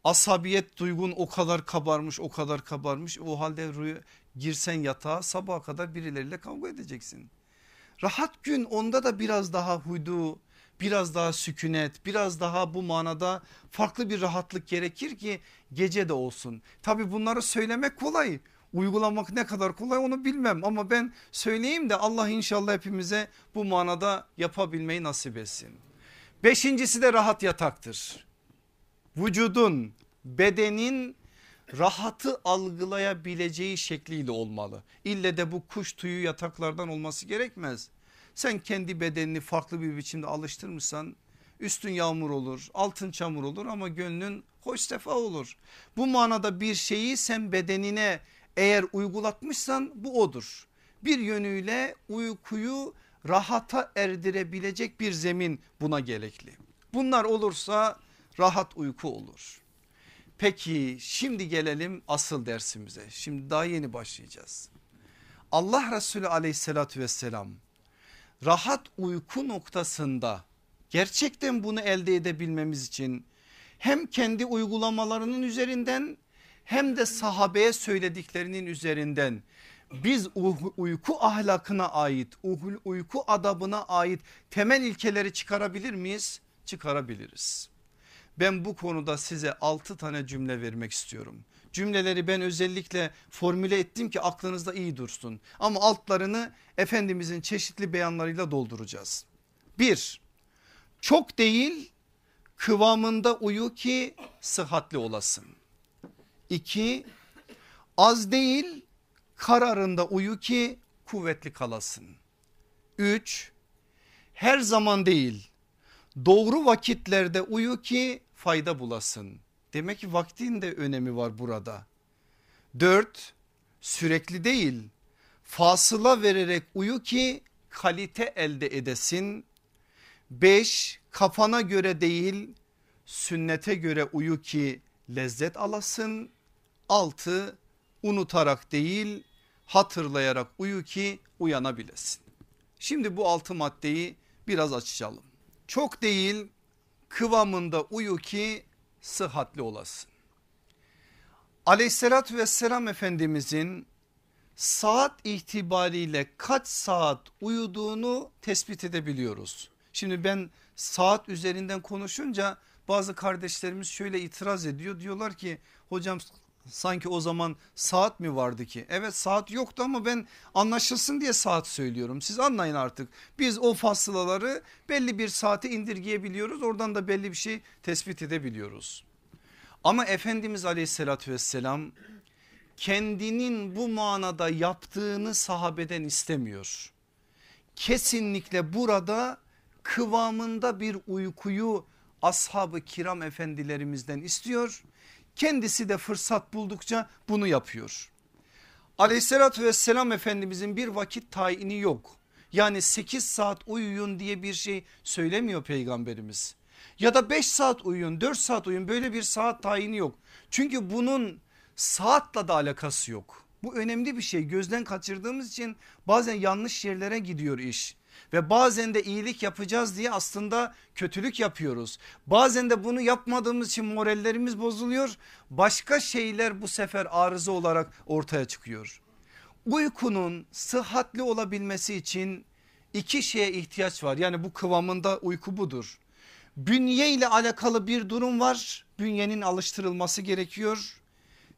Asabiyet duygun o kadar kabarmış o kadar kabarmış. O halde girsen yatağa sabaha kadar birileriyle kavga edeceksin. Rahat gün onda da biraz daha huydu biraz daha sükunet biraz daha bu manada farklı bir rahatlık gerekir ki gece de olsun. Tabi bunları söylemek kolay uygulamak ne kadar kolay onu bilmem ama ben söyleyeyim de Allah inşallah hepimize bu manada yapabilmeyi nasip etsin. Beşincisi de rahat yataktır. Vücudun bedenin rahatı algılayabileceği şekliyle olmalı. İlle de bu kuş tüyü yataklardan olması gerekmez. Sen kendi bedenini farklı bir biçimde alıştırmışsan üstün yağmur olur altın çamur olur ama gönlün hoş sefa olur. Bu manada bir şeyi sen bedenine eğer uygulatmışsan bu odur. Bir yönüyle uykuyu rahata erdirebilecek bir zemin buna gerekli. Bunlar olursa rahat uyku olur. Peki şimdi gelelim asıl dersimize. Şimdi daha yeni başlayacağız. Allah Resulü aleyhissalatü vesselam rahat uyku noktasında gerçekten bunu elde edebilmemiz için hem kendi uygulamalarının üzerinden hem de sahabeye söylediklerinin üzerinden biz uyku ahlakına ait uyku adabına ait temel ilkeleri çıkarabilir miyiz? Çıkarabiliriz. Ben bu konuda size 6 tane cümle vermek istiyorum. Cümleleri ben özellikle formüle ettim ki aklınızda iyi dursun. Ama altlarını Efendimizin çeşitli beyanlarıyla dolduracağız. Bir, çok değil kıvamında uyu ki sıhhatli olasın. İki, az değil kararında uyu ki kuvvetli kalasın. Üç, her zaman değil doğru vakitlerde uyu ki fayda bulasın. Demek ki vaktin de önemi var burada. Dört, sürekli değil fasıla vererek uyu ki kalite elde edesin. Beş, kafana göre değil sünnete göre uyu ki lezzet alasın. Altı, unutarak değil hatırlayarak uyu ki uyanabilesin. Şimdi bu altı maddeyi biraz açalım. Çok değil kıvamında uyu ki sıhhatli olasın. Aleyhissalatü vesselam Efendimizin saat itibariyle kaç saat uyuduğunu tespit edebiliyoruz. Şimdi ben saat üzerinden konuşunca bazı kardeşlerimiz şöyle itiraz ediyor diyorlar ki hocam sanki o zaman saat mi vardı ki? Evet saat yoktu ama ben anlaşılsın diye saat söylüyorum. Siz anlayın artık. Biz o fasılaları belli bir saate indirgeyebiliyoruz. Oradan da belli bir şey tespit edebiliyoruz. Ama Efendimiz aleyhissalatü vesselam kendinin bu manada yaptığını sahabeden istemiyor. Kesinlikle burada kıvamında bir uykuyu ashabı kiram efendilerimizden istiyor. Kendisi de fırsat buldukça bunu yapıyor. Aleyhissalatü vesselam efendimizin bir vakit tayini yok. Yani 8 saat uyuyun diye bir şey söylemiyor peygamberimiz. Ya da 5 saat uyuyun 4 saat uyuyun böyle bir saat tayini yok. Çünkü bunun saatla da alakası yok. Bu önemli bir şey gözden kaçırdığımız için bazen yanlış yerlere gidiyor iş. Ve bazen de iyilik yapacağız diye aslında kötülük yapıyoruz. Bazen de bunu yapmadığımız için morallerimiz bozuluyor. Başka şeyler bu sefer arıza olarak ortaya çıkıyor. uykunun sıhhatli olabilmesi için iki şeye ihtiyaç var. Yani bu kıvamında uyku budur. Bünye ile alakalı bir durum var. Bünyenin alıştırılması gerekiyor.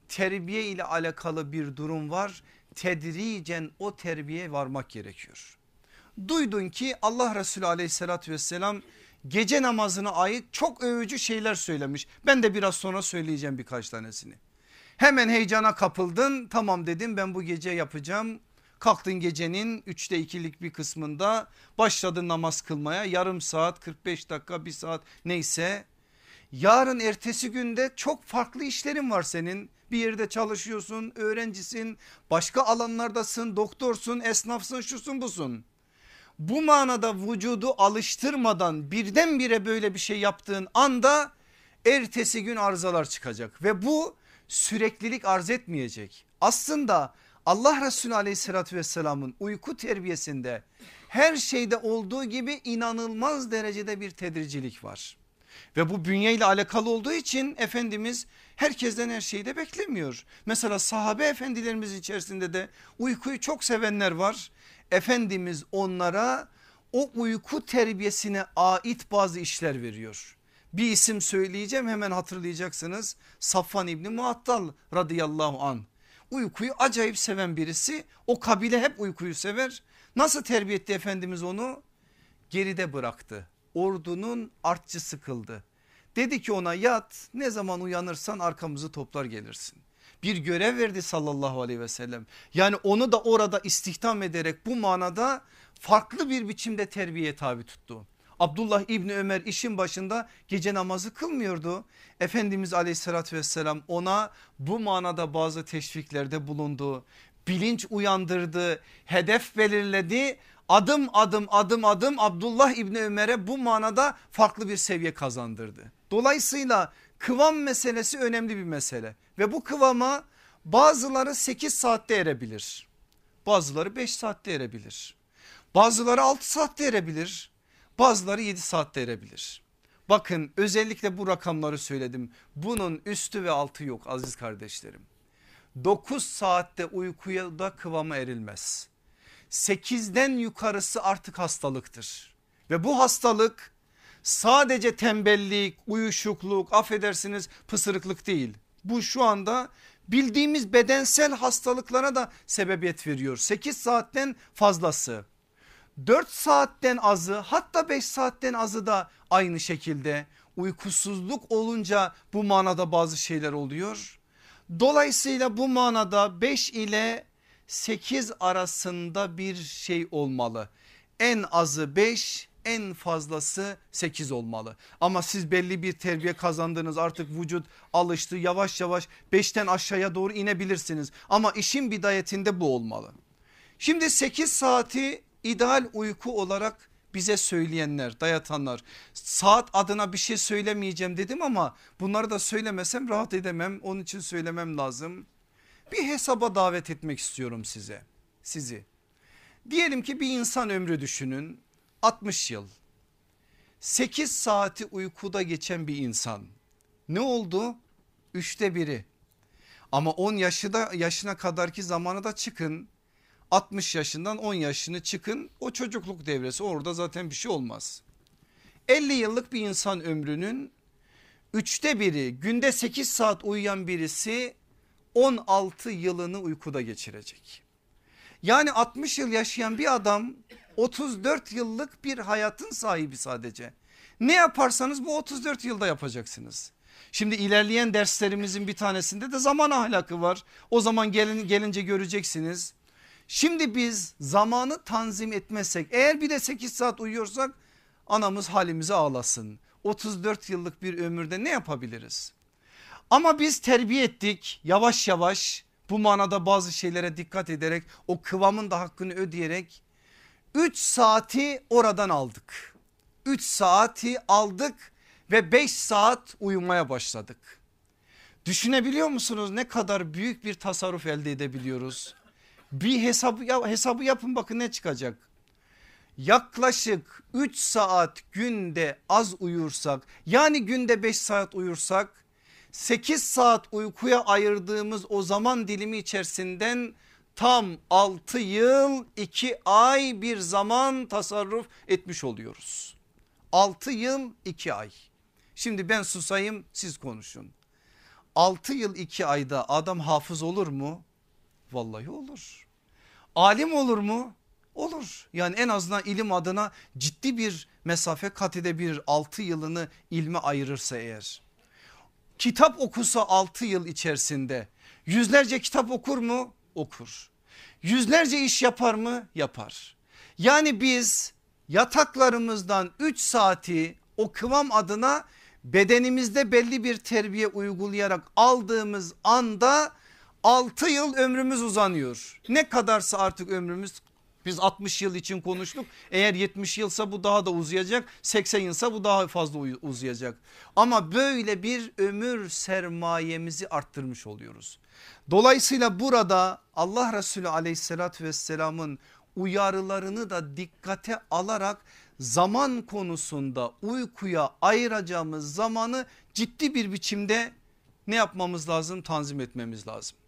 Terbiye ile alakalı bir durum var. Tedricen o terbiye varmak gerekiyor. Duydun ki Allah Resulü aleyhissalatü vesselam gece namazına ait çok övücü şeyler söylemiş. Ben de biraz sonra söyleyeceğim birkaç tanesini. Hemen heyecana kapıldın tamam dedim ben bu gece yapacağım. Kalktın gecenin üçte ikilik bir kısmında başladın namaz kılmaya yarım saat 45 dakika bir saat neyse. Yarın ertesi günde çok farklı işlerin var senin. Bir yerde çalışıyorsun, öğrencisin, başka alanlardasın, doktorsun, esnafsın, şusun busun. Bu manada vücudu alıştırmadan birdenbire böyle bir şey yaptığın anda ertesi gün arızalar çıkacak ve bu süreklilik arz etmeyecek. Aslında Allah Resulü aleyhissalatü vesselamın uyku terbiyesinde her şeyde olduğu gibi inanılmaz derecede bir tedricilik var. Ve bu bünye ile alakalı olduğu için Efendimiz herkesten her şeyi de beklemiyor. Mesela sahabe efendilerimiz içerisinde de uykuyu çok sevenler var. Efendimiz onlara o uyku terbiyesine ait bazı işler veriyor. Bir isim söyleyeceğim hemen hatırlayacaksınız. Safvan İbni Muattal radıyallahu an. Uykuyu acayip seven birisi. O kabile hep uykuyu sever. Nasıl terbiye etti Efendimiz onu? Geride bıraktı. Ordunun artçısı kıldı. Dedi ki ona yat ne zaman uyanırsan arkamızı toplar gelirsin. Bir görev verdi sallallahu aleyhi ve sellem. Yani onu da orada istihdam ederek bu manada farklı bir biçimde terbiye tabi tuttu. Abdullah İbni Ömer işin başında gece namazı kılmıyordu. Efendimiz aleyhissalatü vesselam ona bu manada bazı teşviklerde bulundu. Bilinç uyandırdı, hedef belirledi. Adım adım adım adım Abdullah İbni Ömer'e bu manada farklı bir seviye kazandırdı. Dolayısıyla kıvam meselesi önemli bir mesele ve bu kıvama bazıları 8 saatte erebilir. Bazıları 5 saatte erebilir. Bazıları 6 saatte erebilir. Bazıları 7 saatte erebilir. Bakın özellikle bu rakamları söyledim. Bunun üstü ve altı yok aziz kardeşlerim. 9 saatte uykuya da kıvama erilmez. 8'den yukarısı artık hastalıktır. Ve bu hastalık sadece tembellik, uyuşukluk, affedersiniz pısırıklık değil. Bu şu anda bildiğimiz bedensel hastalıklara da sebebiyet veriyor. 8 saatten fazlası. 4 saatten azı hatta 5 saatten azı da aynı şekilde uykusuzluk olunca bu manada bazı şeyler oluyor. Dolayısıyla bu manada 5 ile 8 arasında bir şey olmalı. En azı 5 en fazlası 8 olmalı. Ama siz belli bir terbiye kazandınız artık vücut alıştı yavaş yavaş 5'ten aşağıya doğru inebilirsiniz. Ama işin bidayetinde bu olmalı. Şimdi 8 saati ideal uyku olarak bize söyleyenler dayatanlar saat adına bir şey söylemeyeceğim dedim ama bunları da söylemesem rahat edemem onun için söylemem lazım. Bir hesaba davet etmek istiyorum size sizi. Diyelim ki bir insan ömrü düşünün 60 yıl 8 saati uykuda geçen bir insan ne oldu? Üçte biri ama 10 yaşı da yaşına kadarki zamanı da çıkın 60 yaşından 10 yaşını çıkın o çocukluk devresi orada zaten bir şey olmaz. 50 yıllık bir insan ömrünün üçte biri günde 8 saat uyuyan birisi 16 yılını uykuda geçirecek. Yani 60 yıl yaşayan bir adam 34 yıllık bir hayatın sahibi sadece. Ne yaparsanız bu 34 yılda yapacaksınız. Şimdi ilerleyen derslerimizin bir tanesinde de zaman ahlakı var. O zaman gelin, gelince göreceksiniz. Şimdi biz zamanı tanzim etmezsek eğer bir de 8 saat uyuyorsak anamız halimize ağlasın. 34 yıllık bir ömürde ne yapabiliriz? Ama biz terbiye ettik yavaş yavaş bu manada bazı şeylere dikkat ederek o kıvamın da hakkını ödeyerek 3 saati oradan aldık. 3 saati aldık ve 5 saat uyumaya başladık. Düşünebiliyor musunuz ne kadar büyük bir tasarruf elde edebiliyoruz? Bir hesabı, hesabı yapın bakın ne çıkacak. Yaklaşık 3 saat günde az uyursak yani günde 5 saat uyursak 8 saat uykuya ayırdığımız o zaman dilimi içerisinden tam 6 yıl 2 ay bir zaman tasarruf etmiş oluyoruz. 6 yıl 2 ay. Şimdi ben susayım siz konuşun. 6 yıl 2 ayda adam hafız olur mu? Vallahi olur. Alim olur mu? Olur. Yani en azından ilim adına ciddi bir mesafe kat edebilir 6 yılını ilme ayırırsa eğer. Kitap okusa 6 yıl içerisinde yüzlerce kitap okur mu? Okur. Yüzlerce iş yapar mı? Yapar. Yani biz yataklarımızdan 3 saati o kıvam adına bedenimizde belli bir terbiye uygulayarak aldığımız anda 6 yıl ömrümüz uzanıyor. Ne kadarsa artık ömrümüz biz 60 yıl için konuştuk. Eğer 70 yılsa bu daha da uzayacak. 80 yılsa bu daha fazla uzayacak. Ama böyle bir ömür sermayemizi arttırmış oluyoruz. Dolayısıyla burada Allah Resulü aleyhissalatü vesselamın uyarılarını da dikkate alarak zaman konusunda uykuya ayıracağımız zamanı ciddi bir biçimde ne yapmamız lazım? Tanzim etmemiz lazım.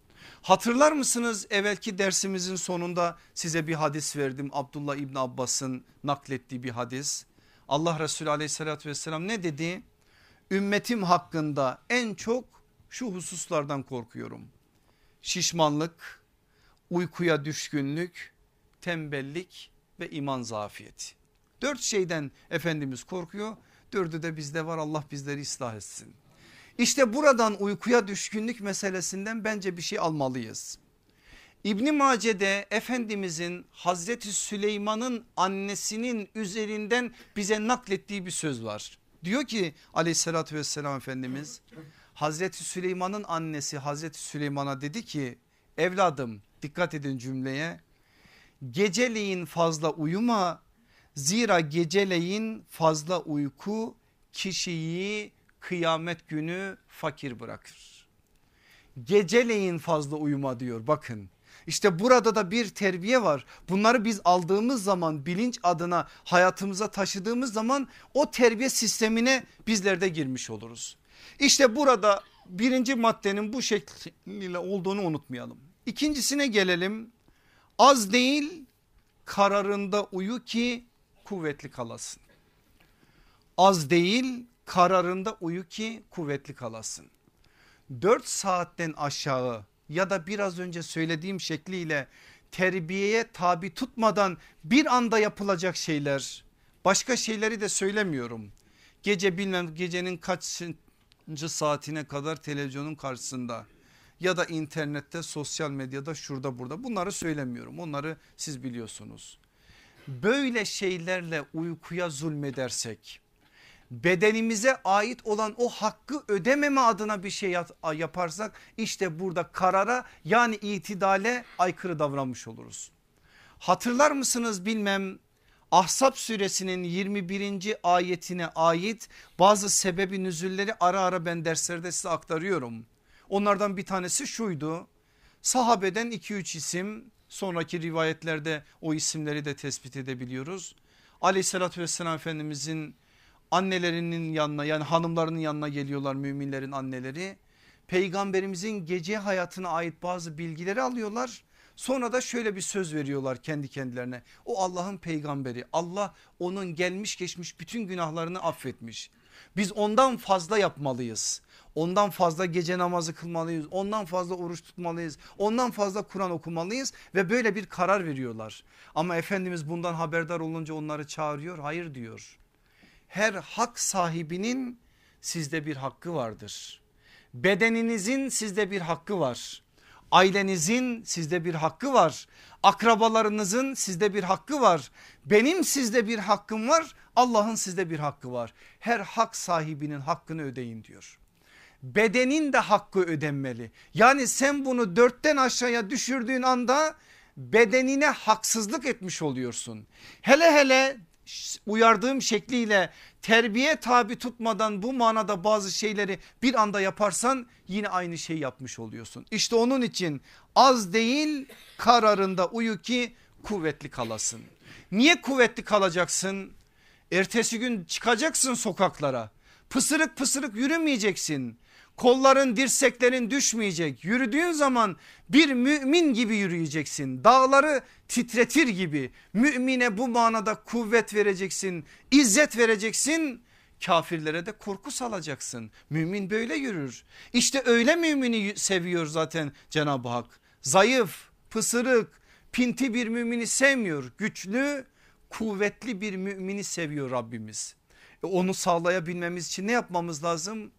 Hatırlar mısınız evvelki dersimizin sonunda size bir hadis verdim. Abdullah İbni Abbas'ın naklettiği bir hadis. Allah Resulü aleyhissalatü vesselam ne dedi? Ümmetim hakkında en çok şu hususlardan korkuyorum. Şişmanlık, uykuya düşkünlük, tembellik ve iman zafiyeti. Dört şeyden Efendimiz korkuyor. Dördü de bizde var Allah bizleri ıslah etsin. İşte buradan uykuya düşkünlük meselesinden bence bir şey almalıyız. İbni Mace'de Efendimizin Hazreti Süleyman'ın annesinin üzerinden bize naklettiği bir söz var. Diyor ki aleyhissalatü vesselam Efendimiz Hazreti Süleyman'ın annesi Hazreti Süleyman'a dedi ki evladım dikkat edin cümleye geceleyin fazla uyuma zira geceleyin fazla uyku kişiyi kıyamet günü fakir bırakır. Geceleyin fazla uyuma diyor bakın. İşte burada da bir terbiye var. Bunları biz aldığımız zaman bilinç adına hayatımıza taşıdığımız zaman o terbiye sistemine bizler de girmiş oluruz. İşte burada birinci maddenin bu şekliyle olduğunu unutmayalım. İkincisine gelelim. Az değil kararında uyu ki kuvvetli kalasın. Az değil kararında uyu ki kuvvetli kalasın. 4 saatten aşağı ya da biraz önce söylediğim şekliyle terbiyeye tabi tutmadan bir anda yapılacak şeyler başka şeyleri de söylemiyorum. Gece bilmem gecenin kaçıncı saatine kadar televizyonun karşısında ya da internette sosyal medyada şurada burada bunları söylemiyorum onları siz biliyorsunuz. Böyle şeylerle uykuya zulmedersek bedenimize ait olan o hakkı ödememe adına bir şey yaparsak işte burada karara yani itidale aykırı davranmış oluruz. Hatırlar mısınız bilmem Ahzab suresinin 21. ayetine ait bazı sebebi nüzülleri ara ara ben derslerde size aktarıyorum. Onlardan bir tanesi şuydu sahabeden 2-3 isim sonraki rivayetlerde o isimleri de tespit edebiliyoruz. Aleyhissalatü vesselam Efendimizin annelerinin yanına yani hanımlarının yanına geliyorlar müminlerin anneleri. Peygamberimizin gece hayatına ait bazı bilgileri alıyorlar. Sonra da şöyle bir söz veriyorlar kendi kendilerine. O Allah'ın peygamberi. Allah onun gelmiş geçmiş bütün günahlarını affetmiş. Biz ondan fazla yapmalıyız. Ondan fazla gece namazı kılmalıyız. Ondan fazla oruç tutmalıyız. Ondan fazla Kur'an okumalıyız ve böyle bir karar veriyorlar. Ama Efendimiz bundan haberdar olunca onları çağırıyor. Hayır diyor her hak sahibinin sizde bir hakkı vardır. Bedeninizin sizde bir hakkı var. Ailenizin sizde bir hakkı var. Akrabalarınızın sizde bir hakkı var. Benim sizde bir hakkım var. Allah'ın sizde bir hakkı var. Her hak sahibinin hakkını ödeyin diyor. Bedenin de hakkı ödenmeli. Yani sen bunu dörtten aşağıya düşürdüğün anda bedenine haksızlık etmiş oluyorsun. Hele hele uyardığım şekliyle terbiye tabi tutmadan bu manada bazı şeyleri bir anda yaparsan yine aynı şey yapmış oluyorsun. İşte onun için az değil kararında uyu ki kuvvetli kalasın. Niye kuvvetli kalacaksın? Ertesi gün çıkacaksın sokaklara. Pısırık pısırık yürümeyeceksin. Kolların dirseklerin düşmeyecek. Yürüdüğün zaman bir mümin gibi yürüyeceksin. Dağları titretir gibi. Mümine bu manada kuvvet vereceksin. İzzet vereceksin. Kafirlere de korku salacaksın. Mümin böyle yürür. İşte öyle mümini seviyor zaten Cenab-ı Hak. Zayıf, pısırık, pinti bir mümini sevmiyor. Güçlü, kuvvetli bir mümini seviyor Rabbimiz. E onu sağlayabilmemiz için ne yapmamız lazım?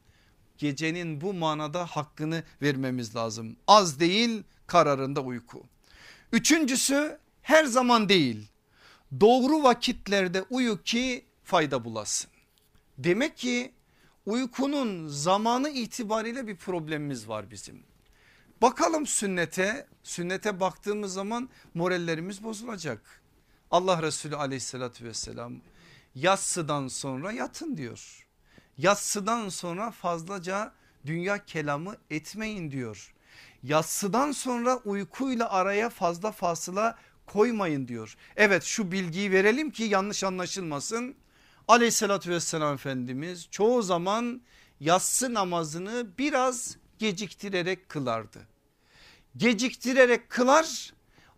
Gecenin bu manada hakkını vermemiz lazım. Az değil kararında uyku. Üçüncüsü her zaman değil. Doğru vakitlerde uyu ki fayda bulasın. Demek ki uykunun zamanı itibariyle bir problemimiz var bizim. Bakalım sünnete, sünnete baktığımız zaman morallerimiz bozulacak. Allah Resulü aleyhissalatü vesselam yatsıdan sonra yatın diyor. Yatsıdan sonra fazlaca dünya kelamı etmeyin diyor. Yatsıdan sonra uykuyla araya fazla fasıla koymayın diyor. Evet şu bilgiyi verelim ki yanlış anlaşılmasın. Aleyhissalatü vesselam Efendimiz çoğu zaman yatsı namazını biraz geciktirerek kılardı. Geciktirerek kılar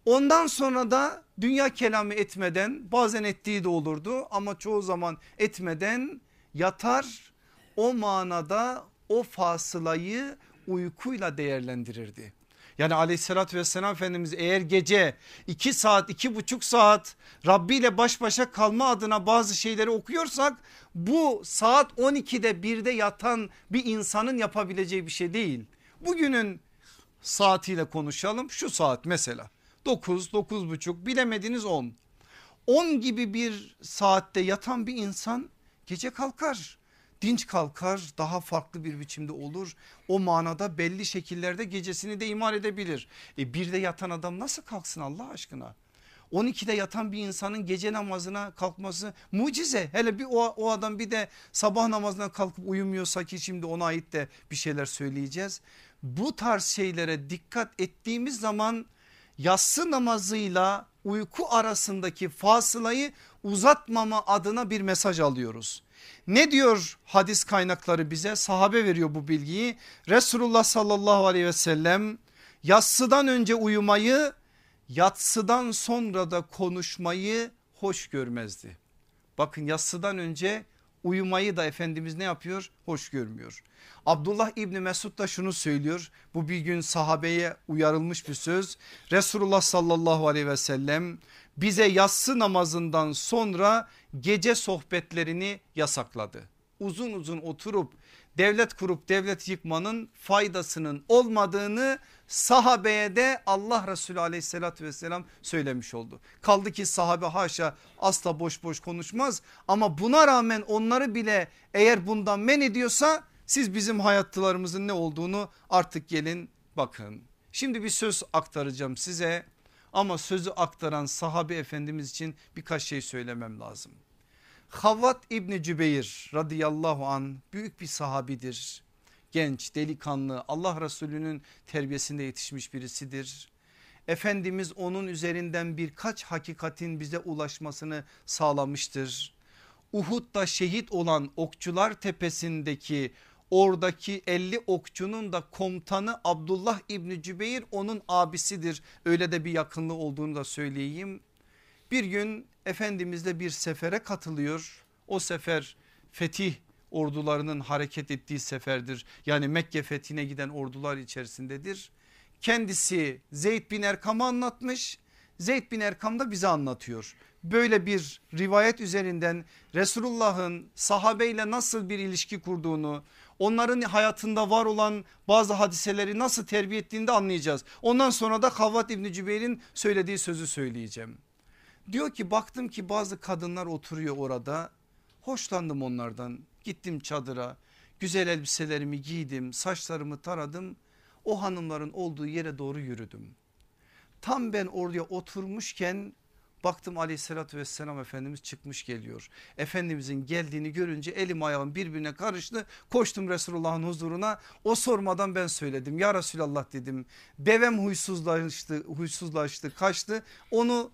ondan sonra da dünya kelamı etmeden bazen ettiği de olurdu ama çoğu zaman etmeden yatar o manada o fasılayı uykuyla değerlendirirdi. Yani aleyhissalatü vesselam Efendimiz eğer gece iki saat iki buçuk saat Rabbi ile baş başa kalma adına bazı şeyleri okuyorsak bu saat 12'de 1'de yatan bir insanın yapabileceği bir şey değil. Bugünün saatiyle konuşalım şu saat mesela 9 9 buçuk bilemediniz 10. 10 gibi bir saatte yatan bir insan gece kalkar dinç kalkar daha farklı bir biçimde olur. O manada belli şekillerde gecesini de imar edebilir. E bir de yatan adam nasıl kalksın Allah aşkına? 12'de yatan bir insanın gece namazına kalkması mucize. Hele bir o, o adam bir de sabah namazına kalkıp uyumuyorsa ki şimdi ona ait de bir şeyler söyleyeceğiz. Bu tarz şeylere dikkat ettiğimiz zaman yatsı namazıyla uyku arasındaki fasılayı uzatmama adına bir mesaj alıyoruz. Ne diyor hadis kaynakları bize sahabe veriyor bu bilgiyi. Resulullah sallallahu aleyhi ve sellem yatsıdan önce uyumayı yatsıdan sonra da konuşmayı hoş görmezdi. Bakın yatsıdan önce uyumayı da Efendimiz ne yapıyor? Hoş görmüyor. Abdullah İbni Mesud da şunu söylüyor. Bu bir gün sahabeye uyarılmış bir söz. Resulullah sallallahu aleyhi ve sellem bize yatsı namazından sonra gece sohbetlerini yasakladı. Uzun uzun oturup devlet kurup devlet yıkmanın faydasının olmadığını sahabeye de Allah Resulü aleyhissalatü vesselam söylemiş oldu. Kaldı ki sahabe haşa asla boş boş konuşmaz ama buna rağmen onları bile eğer bundan men ediyorsa siz bizim hayatlarımızın ne olduğunu artık gelin bakın. Şimdi bir söz aktaracağım size ama sözü aktaran sahabe efendimiz için birkaç şey söylemem lazım. Havvat İbni Cübeyr radıyallahu an büyük bir sahabidir. Genç delikanlı Allah Resulü'nün terbiyesinde yetişmiş birisidir. Efendimiz onun üzerinden birkaç hakikatin bize ulaşmasını sağlamıştır. Uhud'da şehit olan okçular tepesindeki oradaki 50 okçunun da komutanı Abdullah İbni Cübeyr onun abisidir. Öyle de bir yakınlığı olduğunu da söyleyeyim. Bir gün Efendimiz'de bir sefere katılıyor. O sefer fetih ordularının hareket ettiği seferdir. Yani Mekke fethine giden ordular içerisindedir. Kendisi Zeyd bin Erkam'a anlatmış. Zeyd bin Erkam da bize anlatıyor. Böyle bir rivayet üzerinden Resulullah'ın sahabeyle nasıl bir ilişki kurduğunu onların hayatında var olan bazı hadiseleri nasıl terbiye ettiğini de anlayacağız. Ondan sonra da Havvat İbni Cübeyr'in söylediği sözü söyleyeceğim. Diyor ki baktım ki bazı kadınlar oturuyor orada hoşlandım onlardan gittim çadıra güzel elbiselerimi giydim saçlarımı taradım o hanımların olduğu yere doğru yürüdüm. Tam ben oraya oturmuşken Baktım aleyhissalatü vesselam Efendimiz çıkmış geliyor. Efendimizin geldiğini görünce elim ayağım birbirine karıştı. Koştum Resulullah'ın huzuruna o sormadan ben söyledim. Ya Resulallah dedim devem huysuzlaştı, huysuzlaştı kaçtı onu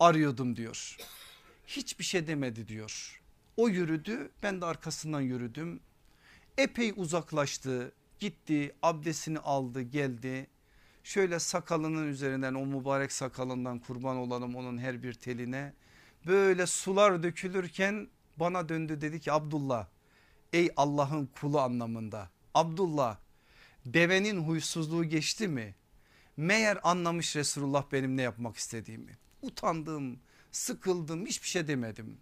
arıyordum diyor. Hiçbir şey demedi diyor. O yürüdü ben de arkasından yürüdüm. Epey uzaklaştı Gitti abdestini aldı geldi. Şöyle sakalının üzerinden o mübarek sakalından kurban olalım onun her bir teline. Böyle sular dökülürken bana döndü dedi ki Abdullah ey Allah'ın kulu anlamında. Abdullah devenin huysuzluğu geçti mi? Meğer anlamış Resulullah benim ne yapmak istediğimi. Utandım, sıkıldım, hiçbir şey demedim.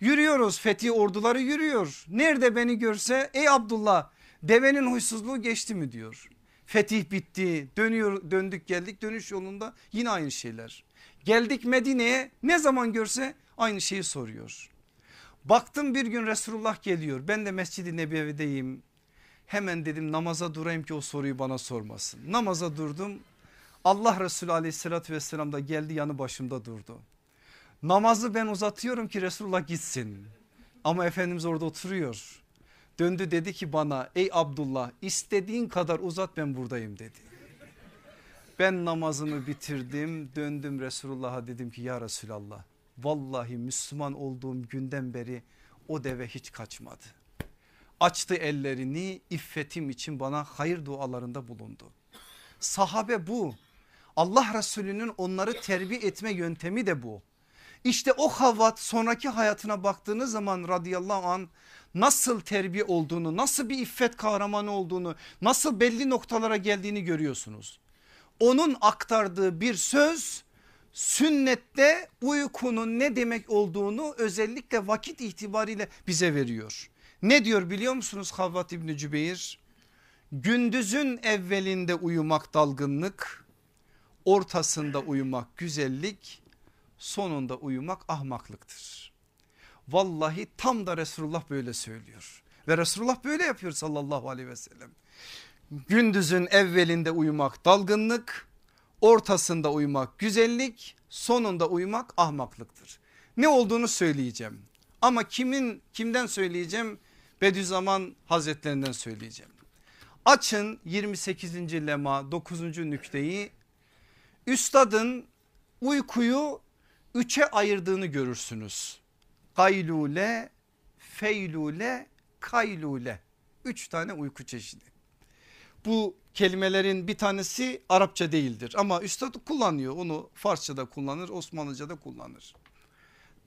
Yürüyoruz fethi orduları yürüyor. Nerede beni görse ey Abdullah devenin huysuzluğu geçti mi diyor. Fetih bitti dönüyor döndük geldik dönüş yolunda yine aynı şeyler. Geldik Medine'ye ne zaman görse aynı şeyi soruyor. Baktım bir gün Resulullah geliyor ben de Mescid-i Nebevi'deyim. Hemen dedim namaza durayım ki o soruyu bana sormasın. Namaza durdum Allah Resulü aleyhissalatü vesselam da geldi yanı başımda durdu. Namazı ben uzatıyorum ki Resulullah gitsin. Ama Efendimiz orada oturuyor. Döndü dedi ki bana ey Abdullah istediğin kadar uzat ben buradayım dedi. Ben namazımı bitirdim döndüm Resulullah'a dedim ki ya Resulallah vallahi Müslüman olduğum günden beri o deve hiç kaçmadı. Açtı ellerini iffetim için bana hayır dualarında bulundu. Sahabe bu Allah Resulü'nün onları terbiye etme yöntemi de bu. İşte o Havvat sonraki hayatına baktığınız zaman radıyallahu an nasıl terbiye olduğunu nasıl bir iffet kahramanı olduğunu nasıl belli noktalara geldiğini görüyorsunuz. Onun aktardığı bir söz sünnette uykunun ne demek olduğunu özellikle vakit itibariyle bize veriyor. Ne diyor biliyor musunuz Havvat İbni Cübeyr? Gündüzün evvelinde uyumak dalgınlık, ortasında uyumak güzellik, sonunda uyumak ahmaklıktır. Vallahi tam da Resulullah böyle söylüyor ve Resulullah böyle yapıyor sallallahu aleyhi ve sellem. Gündüzün evvelinde uyumak dalgınlık, ortasında uyumak güzellik, sonunda uyumak ahmaklıktır. Ne olduğunu söyleyeceğim ama kimin kimden söyleyeceğim? Bediüzzaman Hazretlerinden söyleyeceğim. Açın 28. lema 9. nükteyi üstadın uykuyu üçe ayırdığını görürsünüz. Gaylule, feylule, kaylule. Üç tane uyku çeşidi. Bu kelimelerin bir tanesi Arapça değildir ama üstad kullanıyor onu Farsça'da kullanır Osmanlıca'da kullanır.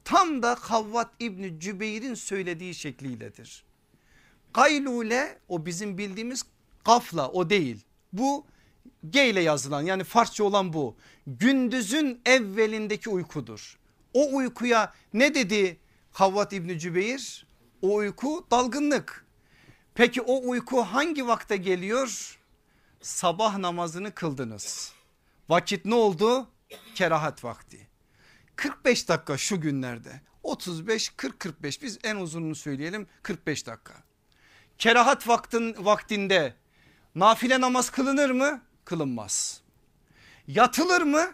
Tam da Havvat İbni Cübeyr'in söylediği şekliyledir. Gaylule o bizim bildiğimiz gafla o değil. Bu G ile yazılan yani Farsça olan bu. Gündüzün evvelindeki uykudur. O uykuya ne dedi Havvat İbni Cübeyr? O uyku dalgınlık. Peki o uyku hangi vakte geliyor? Sabah namazını kıldınız. Vakit ne oldu? Kerahat vakti. 45 dakika şu günlerde 35 40 45 biz en uzununu söyleyelim 45 dakika. Kerahat vaktin vaktinde nafile namaz kılınır mı? Kılınmaz. Yatılır mı?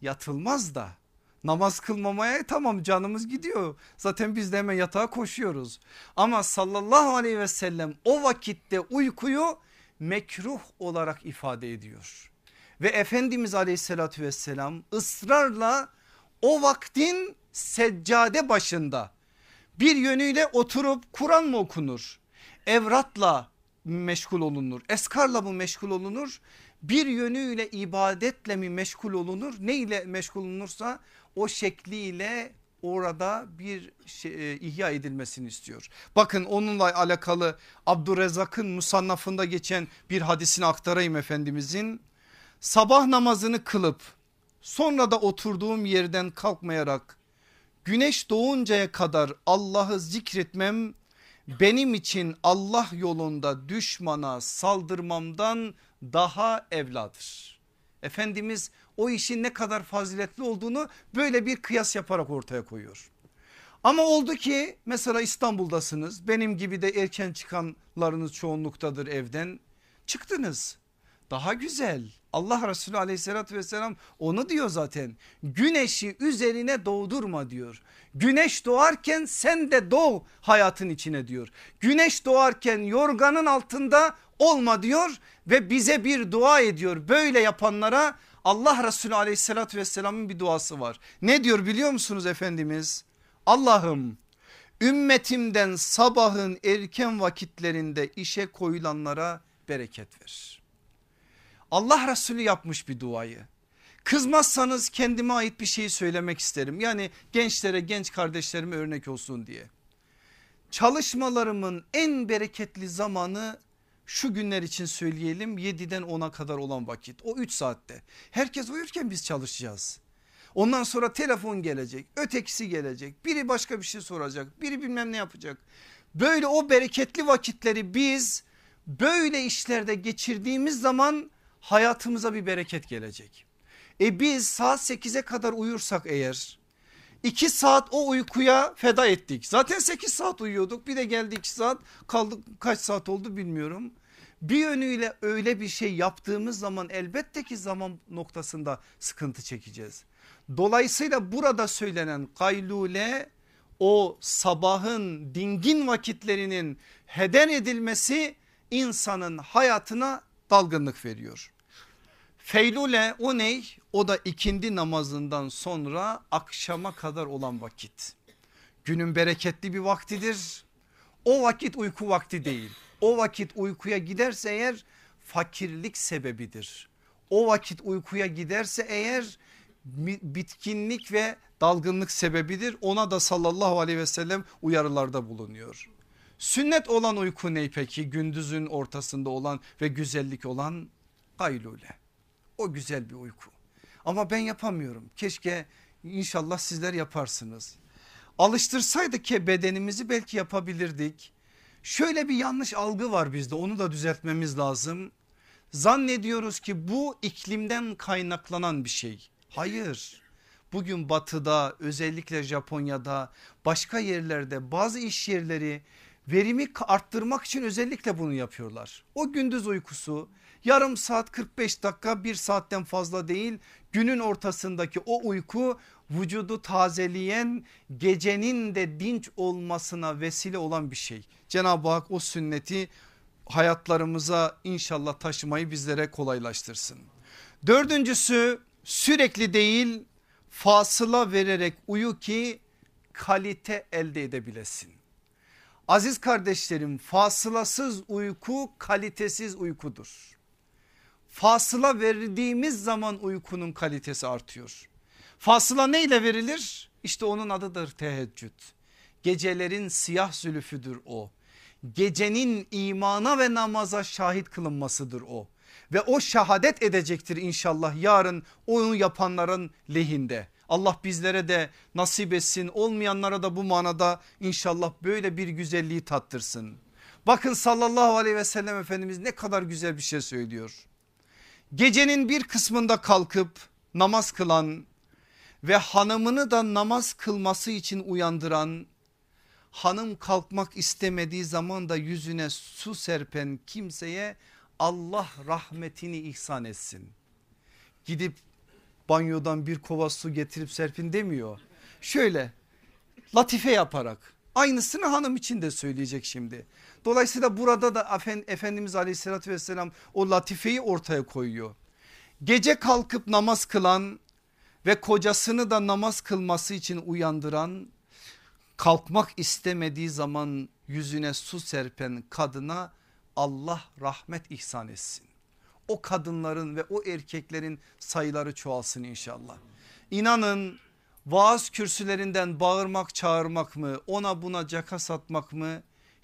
Yatılmaz da namaz kılmamaya tamam canımız gidiyor. Zaten biz de hemen yatağa koşuyoruz. Ama sallallahu aleyhi ve sellem o vakitte uykuyu mekruh olarak ifade ediyor. Ve Efendimiz aleyhissalatü vesselam ısrarla o vaktin seccade başında bir yönüyle oturup Kur'an mı okunur? Evratla meşgul olunur, eskarla mı meşgul olunur? Bir yönüyle ibadetle mi meşgul olunur? Ne ile meşgul olunursa o şekliyle orada bir şey, e, ihya edilmesini istiyor. Bakın onunla alakalı Abdurrezzak'ın musannafında geçen bir hadisini aktarayım Efendimizin. Sabah namazını kılıp sonra da oturduğum yerden kalkmayarak güneş doğuncaya kadar Allah'ı zikretmem benim için Allah yolunda düşmana saldırmamdan daha evladır. Efendimiz o işin ne kadar faziletli olduğunu böyle bir kıyas yaparak ortaya koyuyor. Ama oldu ki mesela İstanbul'dasınız benim gibi de erken çıkanlarınız çoğunluktadır evden çıktınız. Daha güzel Allah Resulü aleyhissalatü vesselam onu diyor zaten güneşi üzerine doğdurma diyor. Güneş doğarken sen de doğ hayatın içine diyor. Güneş doğarken yorganın altında olma diyor ve bize bir dua ediyor. Böyle yapanlara Allah Resulü aleyhissalatü vesselamın bir duası var. Ne diyor biliyor musunuz Efendimiz? Allah'ım ümmetimden sabahın erken vakitlerinde işe koyulanlara bereket verir. Allah Resulü yapmış bir duayı. Kızmazsanız kendime ait bir şeyi söylemek isterim. Yani gençlere genç kardeşlerime örnek olsun diye. Çalışmalarımın en bereketli zamanı şu günler için söyleyelim 7'den 10'a kadar olan vakit o 3 saatte. Herkes uyurken biz çalışacağız. Ondan sonra telefon gelecek ötekisi gelecek biri başka bir şey soracak biri bilmem ne yapacak. Böyle o bereketli vakitleri biz böyle işlerde geçirdiğimiz zaman hayatımıza bir bereket gelecek. E biz saat 8'e kadar uyursak eğer 2 saat o uykuya feda ettik. Zaten 8 saat uyuyorduk bir de geldi 2 saat kaldık kaç saat oldu bilmiyorum. Bir yönüyle öyle bir şey yaptığımız zaman elbette ki zaman noktasında sıkıntı çekeceğiz. Dolayısıyla burada söylenen kaylule o sabahın dingin vakitlerinin heden edilmesi insanın hayatına dalgınlık veriyor. Feylule o ney? O da ikindi namazından sonra akşama kadar olan vakit. Günün bereketli bir vaktidir. O vakit uyku vakti değil. O vakit uykuya giderse eğer fakirlik sebebidir. O vakit uykuya giderse eğer bitkinlik ve dalgınlık sebebidir. Ona da sallallahu aleyhi ve sellem uyarılarda bulunuyor. Sünnet olan uyku ne peki? Gündüzün ortasında olan ve güzellik olan gaylule. O güzel bir uyku. Ama ben yapamıyorum. Keşke inşallah sizler yaparsınız. Alıştırsaydık ki bedenimizi belki yapabilirdik. Şöyle bir yanlış algı var bizde onu da düzeltmemiz lazım. Zannediyoruz ki bu iklimden kaynaklanan bir şey. Hayır. Bugün batıda özellikle Japonya'da başka yerlerde bazı iş yerleri verimi arttırmak için özellikle bunu yapıyorlar. O gündüz uykusu yarım saat 45 dakika bir saatten fazla değil günün ortasındaki o uyku vücudu tazeleyen gecenin de dinç olmasına vesile olan bir şey. Cenab-ı Hak o sünneti hayatlarımıza inşallah taşımayı bizlere kolaylaştırsın. Dördüncüsü sürekli değil fasıla vererek uyu ki kalite elde edebilesin. Aziz kardeşlerim fasılasız uyku kalitesiz uykudur. Fasıla verdiğimiz zaman uykunun kalitesi artıyor. Fasıla neyle verilir? İşte onun adıdır teheccüd. Gecelerin siyah zülüfüdür o. Gecenin imana ve namaza şahit kılınmasıdır o. Ve o şahadet edecektir inşallah yarın onu yapanların lehinde. Allah bizlere de nasip etsin olmayanlara da bu manada inşallah böyle bir güzelliği tattırsın. Bakın sallallahu aleyhi ve sellem Efendimiz ne kadar güzel bir şey söylüyor. Gecenin bir kısmında kalkıp namaz kılan ve hanımını da namaz kılması için uyandıran hanım kalkmak istemediği zaman da yüzüne su serpen kimseye Allah rahmetini ihsan etsin. Gidip banyodan bir kova su getirip serpin demiyor. Şöyle latife yaparak aynısını hanım için de söyleyecek şimdi. Dolayısıyla burada da Efendimiz aleyhissalatü vesselam o latifeyi ortaya koyuyor. Gece kalkıp namaz kılan ve kocasını da namaz kılması için uyandıran kalkmak istemediği zaman yüzüne su serpen kadına Allah rahmet ihsan etsin. O kadınların ve o erkeklerin sayıları çoğalsın inşallah. İnanın vaaz kürsülerinden bağırmak çağırmak mı ona buna caka satmak mı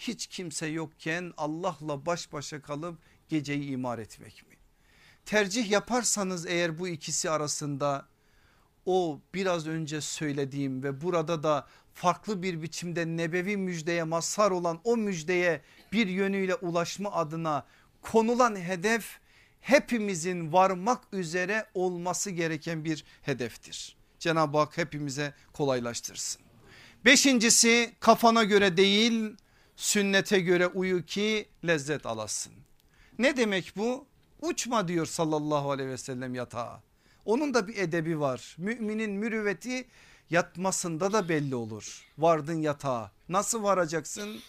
hiç kimse yokken Allah'la baş başa kalıp geceyi imar etmek mi? Tercih yaparsanız eğer bu ikisi arasında o biraz önce söylediğim ve burada da farklı bir biçimde nebevi müjdeye mazhar olan o müjdeye bir yönüyle ulaşma adına konulan hedef hepimizin varmak üzere olması gereken bir hedeftir. Cenab-ı Hak hepimize kolaylaştırsın. Beşincisi kafana göre değil sünnete göre uyu ki lezzet alasın. Ne demek bu? Uçma diyor sallallahu aleyhi ve sellem yatağa. Onun da bir edebi var. Müminin mürüvveti yatmasında da belli olur. Vardın yatağa. Nasıl varacaksın?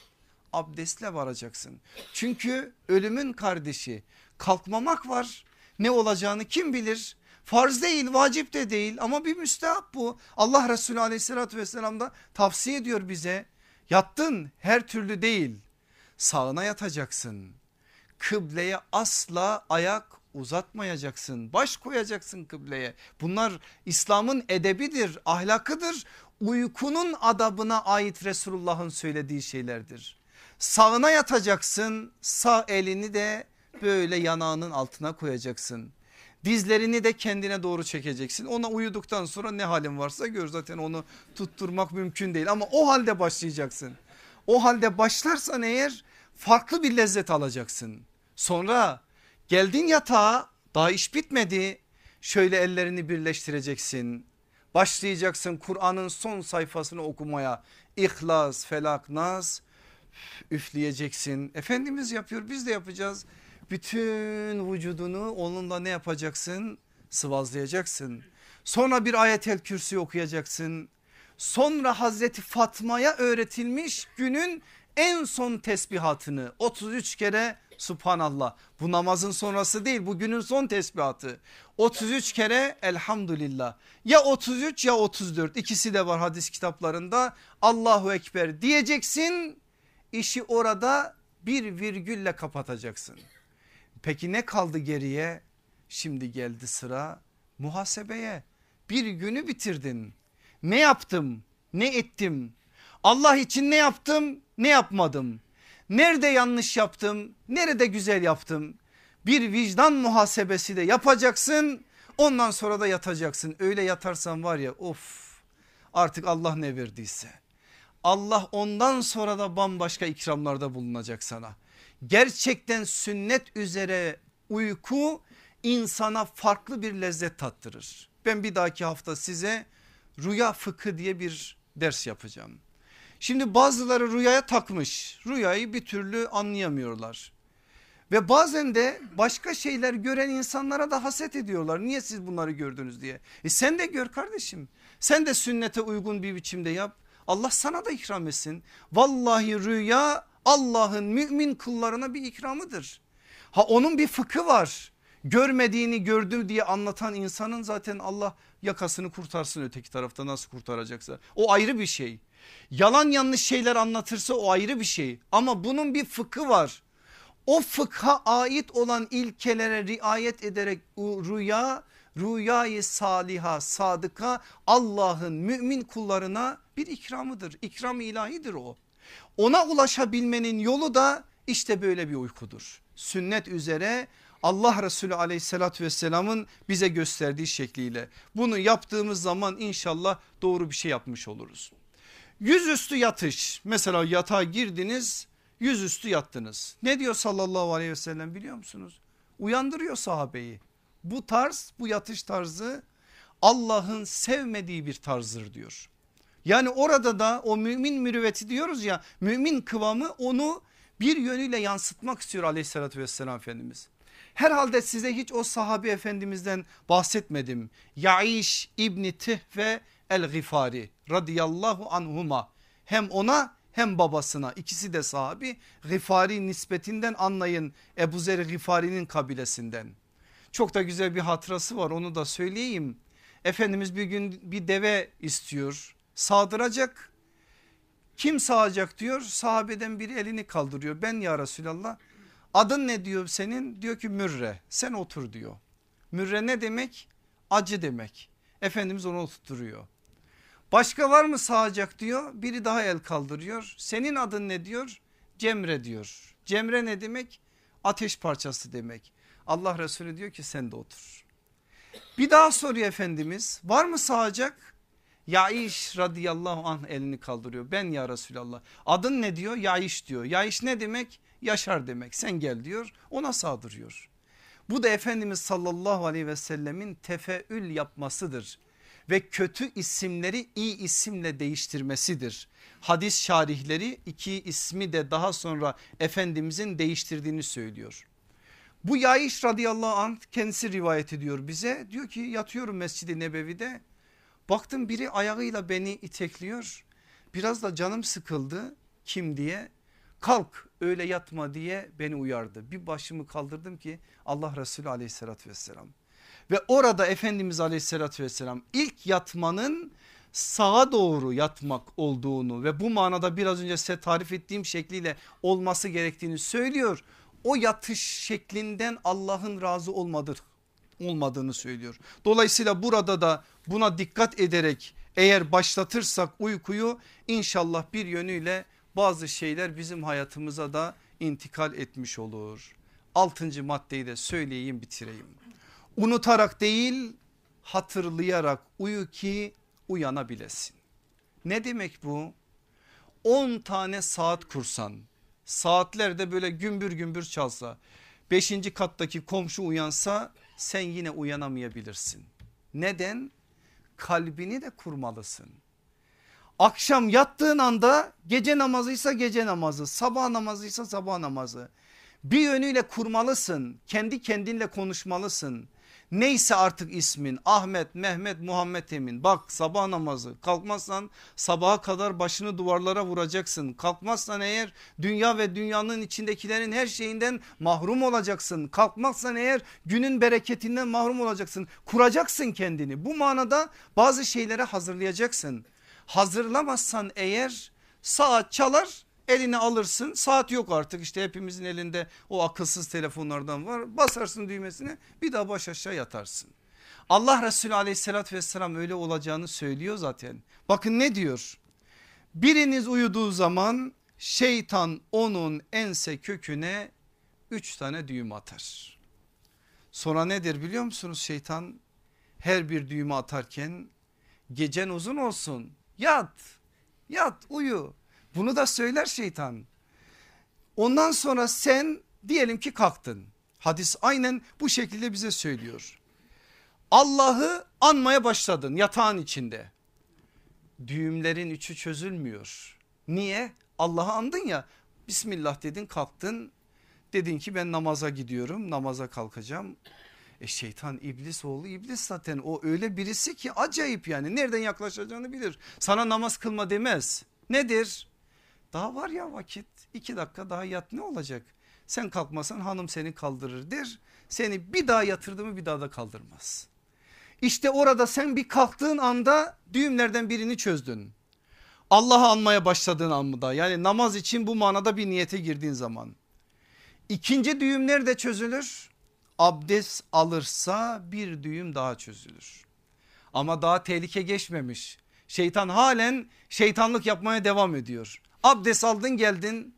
Abdestle varacaksın. Çünkü ölümün kardeşi kalkmamak var. Ne olacağını kim bilir? Farz değil vacip de değil ama bir müstehap bu. Allah Resulü aleyhissalatü vesselam da tavsiye ediyor bize. Yattın her türlü değil sağına yatacaksın. kıbleye asla ayak uzatmayacaksın. Baş koyacaksın kıbleye. Bunlar İslam'ın edebidir, ahlakıdır. Uykunun adabına ait Resulullah'ın söylediği şeylerdir. Sağına yatacaksın, sağ elini de böyle yanağının altına koyacaksın. Dizlerini de kendine doğru çekeceksin. Ona uyuduktan sonra ne halin varsa gör zaten onu tutturmak mümkün değil ama o halde başlayacaksın. O halde başlarsan eğer farklı bir lezzet alacaksın. Sonra geldin yatağa daha iş bitmedi. Şöyle ellerini birleştireceksin. Başlayacaksın Kur'an'ın son sayfasını okumaya. İhlas, Felak, Nas üfleyeceksin. Efendimiz yapıyor biz de yapacağız. Bütün vücudunu onunla ne yapacaksın? Sıvazlayacaksın. Sonra bir ayetel kürsü okuyacaksın. Sonra Hazreti Fatma'ya öğretilmiş günün en son tesbihatını 33 kere Subhanallah bu namazın sonrası değil bu günün son tesbihatı 33 kere elhamdülillah ya 33 ya 34 ikisi de var hadis kitaplarında Allahu Ekber diyeceksin işi orada bir virgülle kapatacaksın. Peki ne kaldı geriye? Şimdi geldi sıra muhasebeye. Bir günü bitirdin. Ne yaptım? Ne ettim? Allah için ne yaptım? Ne yapmadım? Nerede yanlış yaptım? Nerede güzel yaptım? Bir vicdan muhasebesi de yapacaksın. Ondan sonra da yatacaksın. Öyle yatarsan var ya of artık Allah ne verdiyse. Allah ondan sonra da bambaşka ikramlarda bulunacak sana. Gerçekten sünnet üzere uyku insana farklı bir lezzet tattırır. Ben bir dahaki hafta size rüya fıkı diye bir ders yapacağım. Şimdi bazıları rüyaya takmış rüyayı bir türlü anlayamıyorlar. Ve bazen de başka şeyler gören insanlara da haset ediyorlar. Niye siz bunları gördünüz diye. E sen de gör kardeşim. Sen de sünnete uygun bir biçimde yap. Allah sana da ikram etsin. Vallahi rüya Allah'ın mümin kullarına bir ikramıdır. Ha onun bir fıkı var. Görmediğini gördü diye anlatan insanın zaten Allah yakasını kurtarsın öteki tarafta nasıl kurtaracaksa. O ayrı bir şey. Yalan yanlış şeyler anlatırsa o ayrı bir şey. Ama bunun bir fıkı var. O fıkha ait olan ilkelere riayet ederek rüya rüyayı saliha sadıka Allah'ın mümin kullarına bir ikramıdır. İkram ilahidir o. Ona ulaşabilmenin yolu da işte böyle bir uykudur. Sünnet üzere Allah Resulü aleyhissalatü vesselamın bize gösterdiği şekliyle. Bunu yaptığımız zaman inşallah doğru bir şey yapmış oluruz. Yüzüstü yatış mesela yatağa girdiniz yüzüstü yattınız. Ne diyor sallallahu aleyhi ve sellem biliyor musunuz? Uyandırıyor sahabeyi. Bu tarz bu yatış tarzı Allah'ın sevmediği bir tarzdır diyor. Yani orada da o mümin mürüvveti diyoruz ya mümin kıvamı onu bir yönüyle yansıtmak istiyor aleyhissalatü vesselam Efendimiz. Herhalde size hiç o sahabi efendimizden bahsetmedim. Yaiş İbni Tihve el Gifari radıyallahu anhuma hem ona hem babasına ikisi de sahabi Gifari nispetinden anlayın Ebu Zer Gifari'nin kabilesinden. Çok da güzel bir hatırası var onu da söyleyeyim. Efendimiz bir gün bir deve istiyor sağdıracak. Kim sağacak diyor sahabeden biri elini kaldırıyor ben ya Resulallah. Adın ne diyor senin diyor ki Mürre sen otur diyor. Mürre ne demek acı demek. Efendimiz onu oturtuyor. Başka var mı sağacak diyor biri daha el kaldırıyor. Senin adın ne diyor Cemre diyor. Cemre ne demek ateş parçası demek. Allah Resulü diyor ki sen de otur. Bir daha soruyor Efendimiz var mı sağacak Yaiş radıyallahu anh elini kaldırıyor. Ben ya Resulallah. Adın ne diyor? Yaiş diyor. Yaiş ne demek? Yaşar demek. Sen gel diyor. Ona sağdırıyor. Bu da Efendimiz sallallahu aleyhi ve sellemin tefeül yapmasıdır. Ve kötü isimleri iyi isimle değiştirmesidir. Hadis şarihleri iki ismi de daha sonra Efendimizin değiştirdiğini söylüyor. Bu Yaiş radıyallahu anh kendisi rivayet ediyor bize. Diyor ki yatıyorum Mescid-i Nebevi'de Baktım biri ayağıyla beni itekliyor. Biraz da canım sıkıldı. Kim diye? Kalk öyle yatma diye beni uyardı. Bir başımı kaldırdım ki Allah Resulü aleyhissalatü vesselam. Ve orada Efendimiz aleyhissalatü vesselam ilk yatmanın sağa doğru yatmak olduğunu ve bu manada biraz önce size tarif ettiğim şekliyle olması gerektiğini söylüyor. o yatış şeklinden Allah'ın razı olmadır, olmadığını söylüyor. Dolayısıyla burada da buna dikkat ederek eğer başlatırsak uykuyu inşallah bir yönüyle bazı şeyler bizim hayatımıza da intikal etmiş olur. Altıncı maddeyi de söyleyeyim bitireyim. Unutarak değil hatırlayarak uyu ki uyanabilesin. Ne demek bu? 10 tane saat kursan saatlerde böyle gümbür gümbür çalsa 5. kattaki komşu uyansa sen yine uyanamayabilirsin. Neden? Kalbini de kurmalısın. Akşam yattığın anda gece namazıysa gece namazı sabah namazıysa sabah namazı bir yönüyle kurmalısın kendi kendinle konuşmalısın Neyse artık ismin Ahmet, Mehmet, Muhammed Emin. Bak sabah namazı kalkmazsan sabaha kadar başını duvarlara vuracaksın. Kalkmazsan eğer dünya ve dünyanın içindekilerin her şeyinden mahrum olacaksın. Kalkmazsan eğer günün bereketinden mahrum olacaksın. Kuracaksın kendini. Bu manada bazı şeylere hazırlayacaksın. Hazırlamazsan eğer saat çalar eline alırsın saat yok artık işte hepimizin elinde o akılsız telefonlardan var basarsın düğmesine bir daha baş aşağı yatarsın. Allah Resulü aleyhissalatü vesselam öyle olacağını söylüyor zaten. Bakın ne diyor? Biriniz uyuduğu zaman şeytan onun ense köküne üç tane düğüm atar. Sonra nedir biliyor musunuz şeytan? Her bir düğümü atarken gecen uzun olsun yat yat uyu bunu da söyler şeytan. Ondan sonra sen diyelim ki kalktın. Hadis aynen bu şekilde bize söylüyor. Allah'ı anmaya başladın yatağın içinde. Düğümlerin üçü çözülmüyor. Niye? Allah'ı andın ya. Bismillah dedin kalktın. Dedin ki ben namaza gidiyorum namaza kalkacağım. E şeytan iblis oğlu iblis zaten o öyle birisi ki acayip yani nereden yaklaşacağını bilir. Sana namaz kılma demez. Nedir? Daha var ya vakit iki dakika daha yat ne olacak? Sen kalkmasan hanım seni kaldırır der. Seni bir daha yatırdı mı bir daha da kaldırmaz. İşte orada sen bir kalktığın anda düğümlerden birini çözdün. Allah'ı anmaya başladığın anda yani namaz için bu manada bir niyete girdiğin zaman. İkinci düğüm nerede çözülür? Abdest alırsa bir düğüm daha çözülür. Ama daha tehlike geçmemiş. Şeytan halen şeytanlık yapmaya devam ediyor. Abdest aldın geldin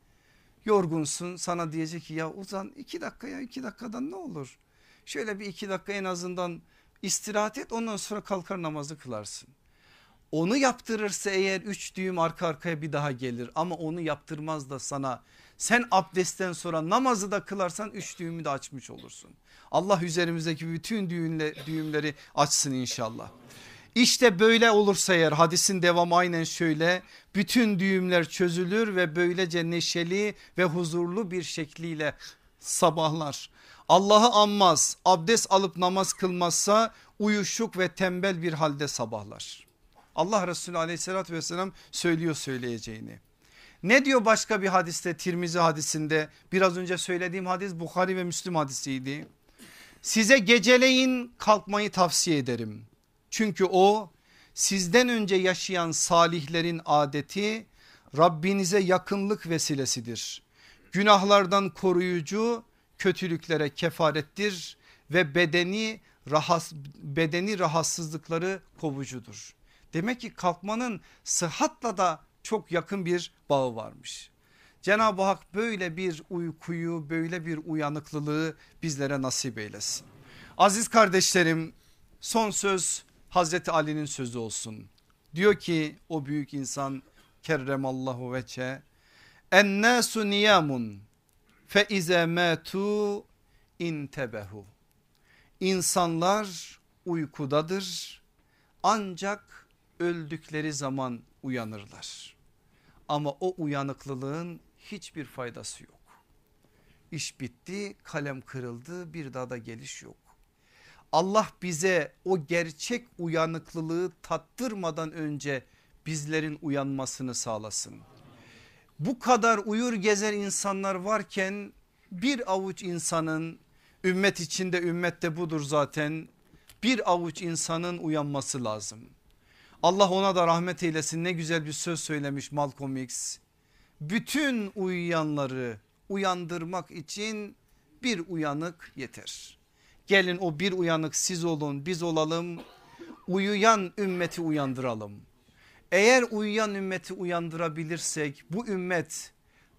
yorgunsun sana diyecek ki ya uzan iki dakika ya iki dakikadan ne olur? Şöyle bir iki dakika en azından istirahat et ondan sonra kalkar namazı kılarsın. Onu yaptırırsa eğer üç düğüm arka arkaya bir daha gelir ama onu yaptırmaz da sana sen abdestten sonra namazı da kılarsan üç düğümü de açmış olursun. Allah üzerimizdeki bütün düğümleri açsın inşallah. İşte böyle olursa eğer hadisin devamı aynen şöyle bütün düğümler çözülür ve böylece neşeli ve huzurlu bir şekliyle sabahlar. Allah'ı anmaz abdest alıp namaz kılmazsa uyuşuk ve tembel bir halde sabahlar. Allah Resulü aleyhissalatü vesselam söylüyor söyleyeceğini. Ne diyor başka bir hadiste Tirmizi hadisinde biraz önce söylediğim hadis Bukhari ve Müslim hadisiydi. Size geceleyin kalkmayı tavsiye ederim. Çünkü o sizden önce yaşayan salihlerin adeti Rabbinize yakınlık vesilesidir. Günahlardan koruyucu, kötülüklere kefarettir ve bedeni rahas, bedeni rahatsızlıkları kovucudur. Demek ki kalkmanın sıhhatla da çok yakın bir bağı varmış. Cenab-ı Hak böyle bir uykuyu böyle bir uyanıklılığı bizlere nasip eylesin. Aziz kardeşlerim son söz Hazreti Ali'nin sözü olsun. Diyor ki o büyük insan kerremallahu veçe ennâsu niyamun fe ize mâtu intebehu. İnsanlar uykudadır ancak öldükleri zaman uyanırlar. Ama o uyanıklılığın hiçbir faydası yok. İş bitti kalem kırıldı bir daha da geliş yok. Allah bize o gerçek uyanıklılığı tattırmadan önce bizlerin uyanmasını sağlasın. Bu kadar uyur gezer insanlar varken bir avuç insanın ümmet içinde ümmette budur zaten bir avuç insanın uyanması lazım. Allah ona da rahmet eylesin ne güzel bir söz söylemiş Malcolm X. Bütün uyuyanları uyandırmak için bir uyanık yeter. Gelin o bir uyanık siz olun biz olalım uyuyan ümmeti uyandıralım. Eğer uyuyan ümmeti uyandırabilirsek bu ümmet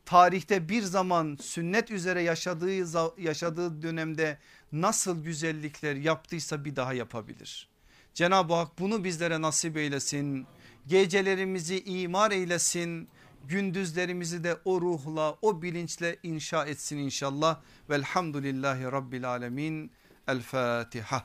tarihte bir zaman sünnet üzere yaşadığı yaşadığı dönemde nasıl güzellikler yaptıysa bir daha yapabilir. Cenab-ı Hak bunu bizlere nasip eylesin. Gecelerimizi imar eylesin. Gündüzlerimizi de o ruhla o bilinçle inşa etsin inşallah. Velhamdülillahi Rabbil Alemin. El Fatiha.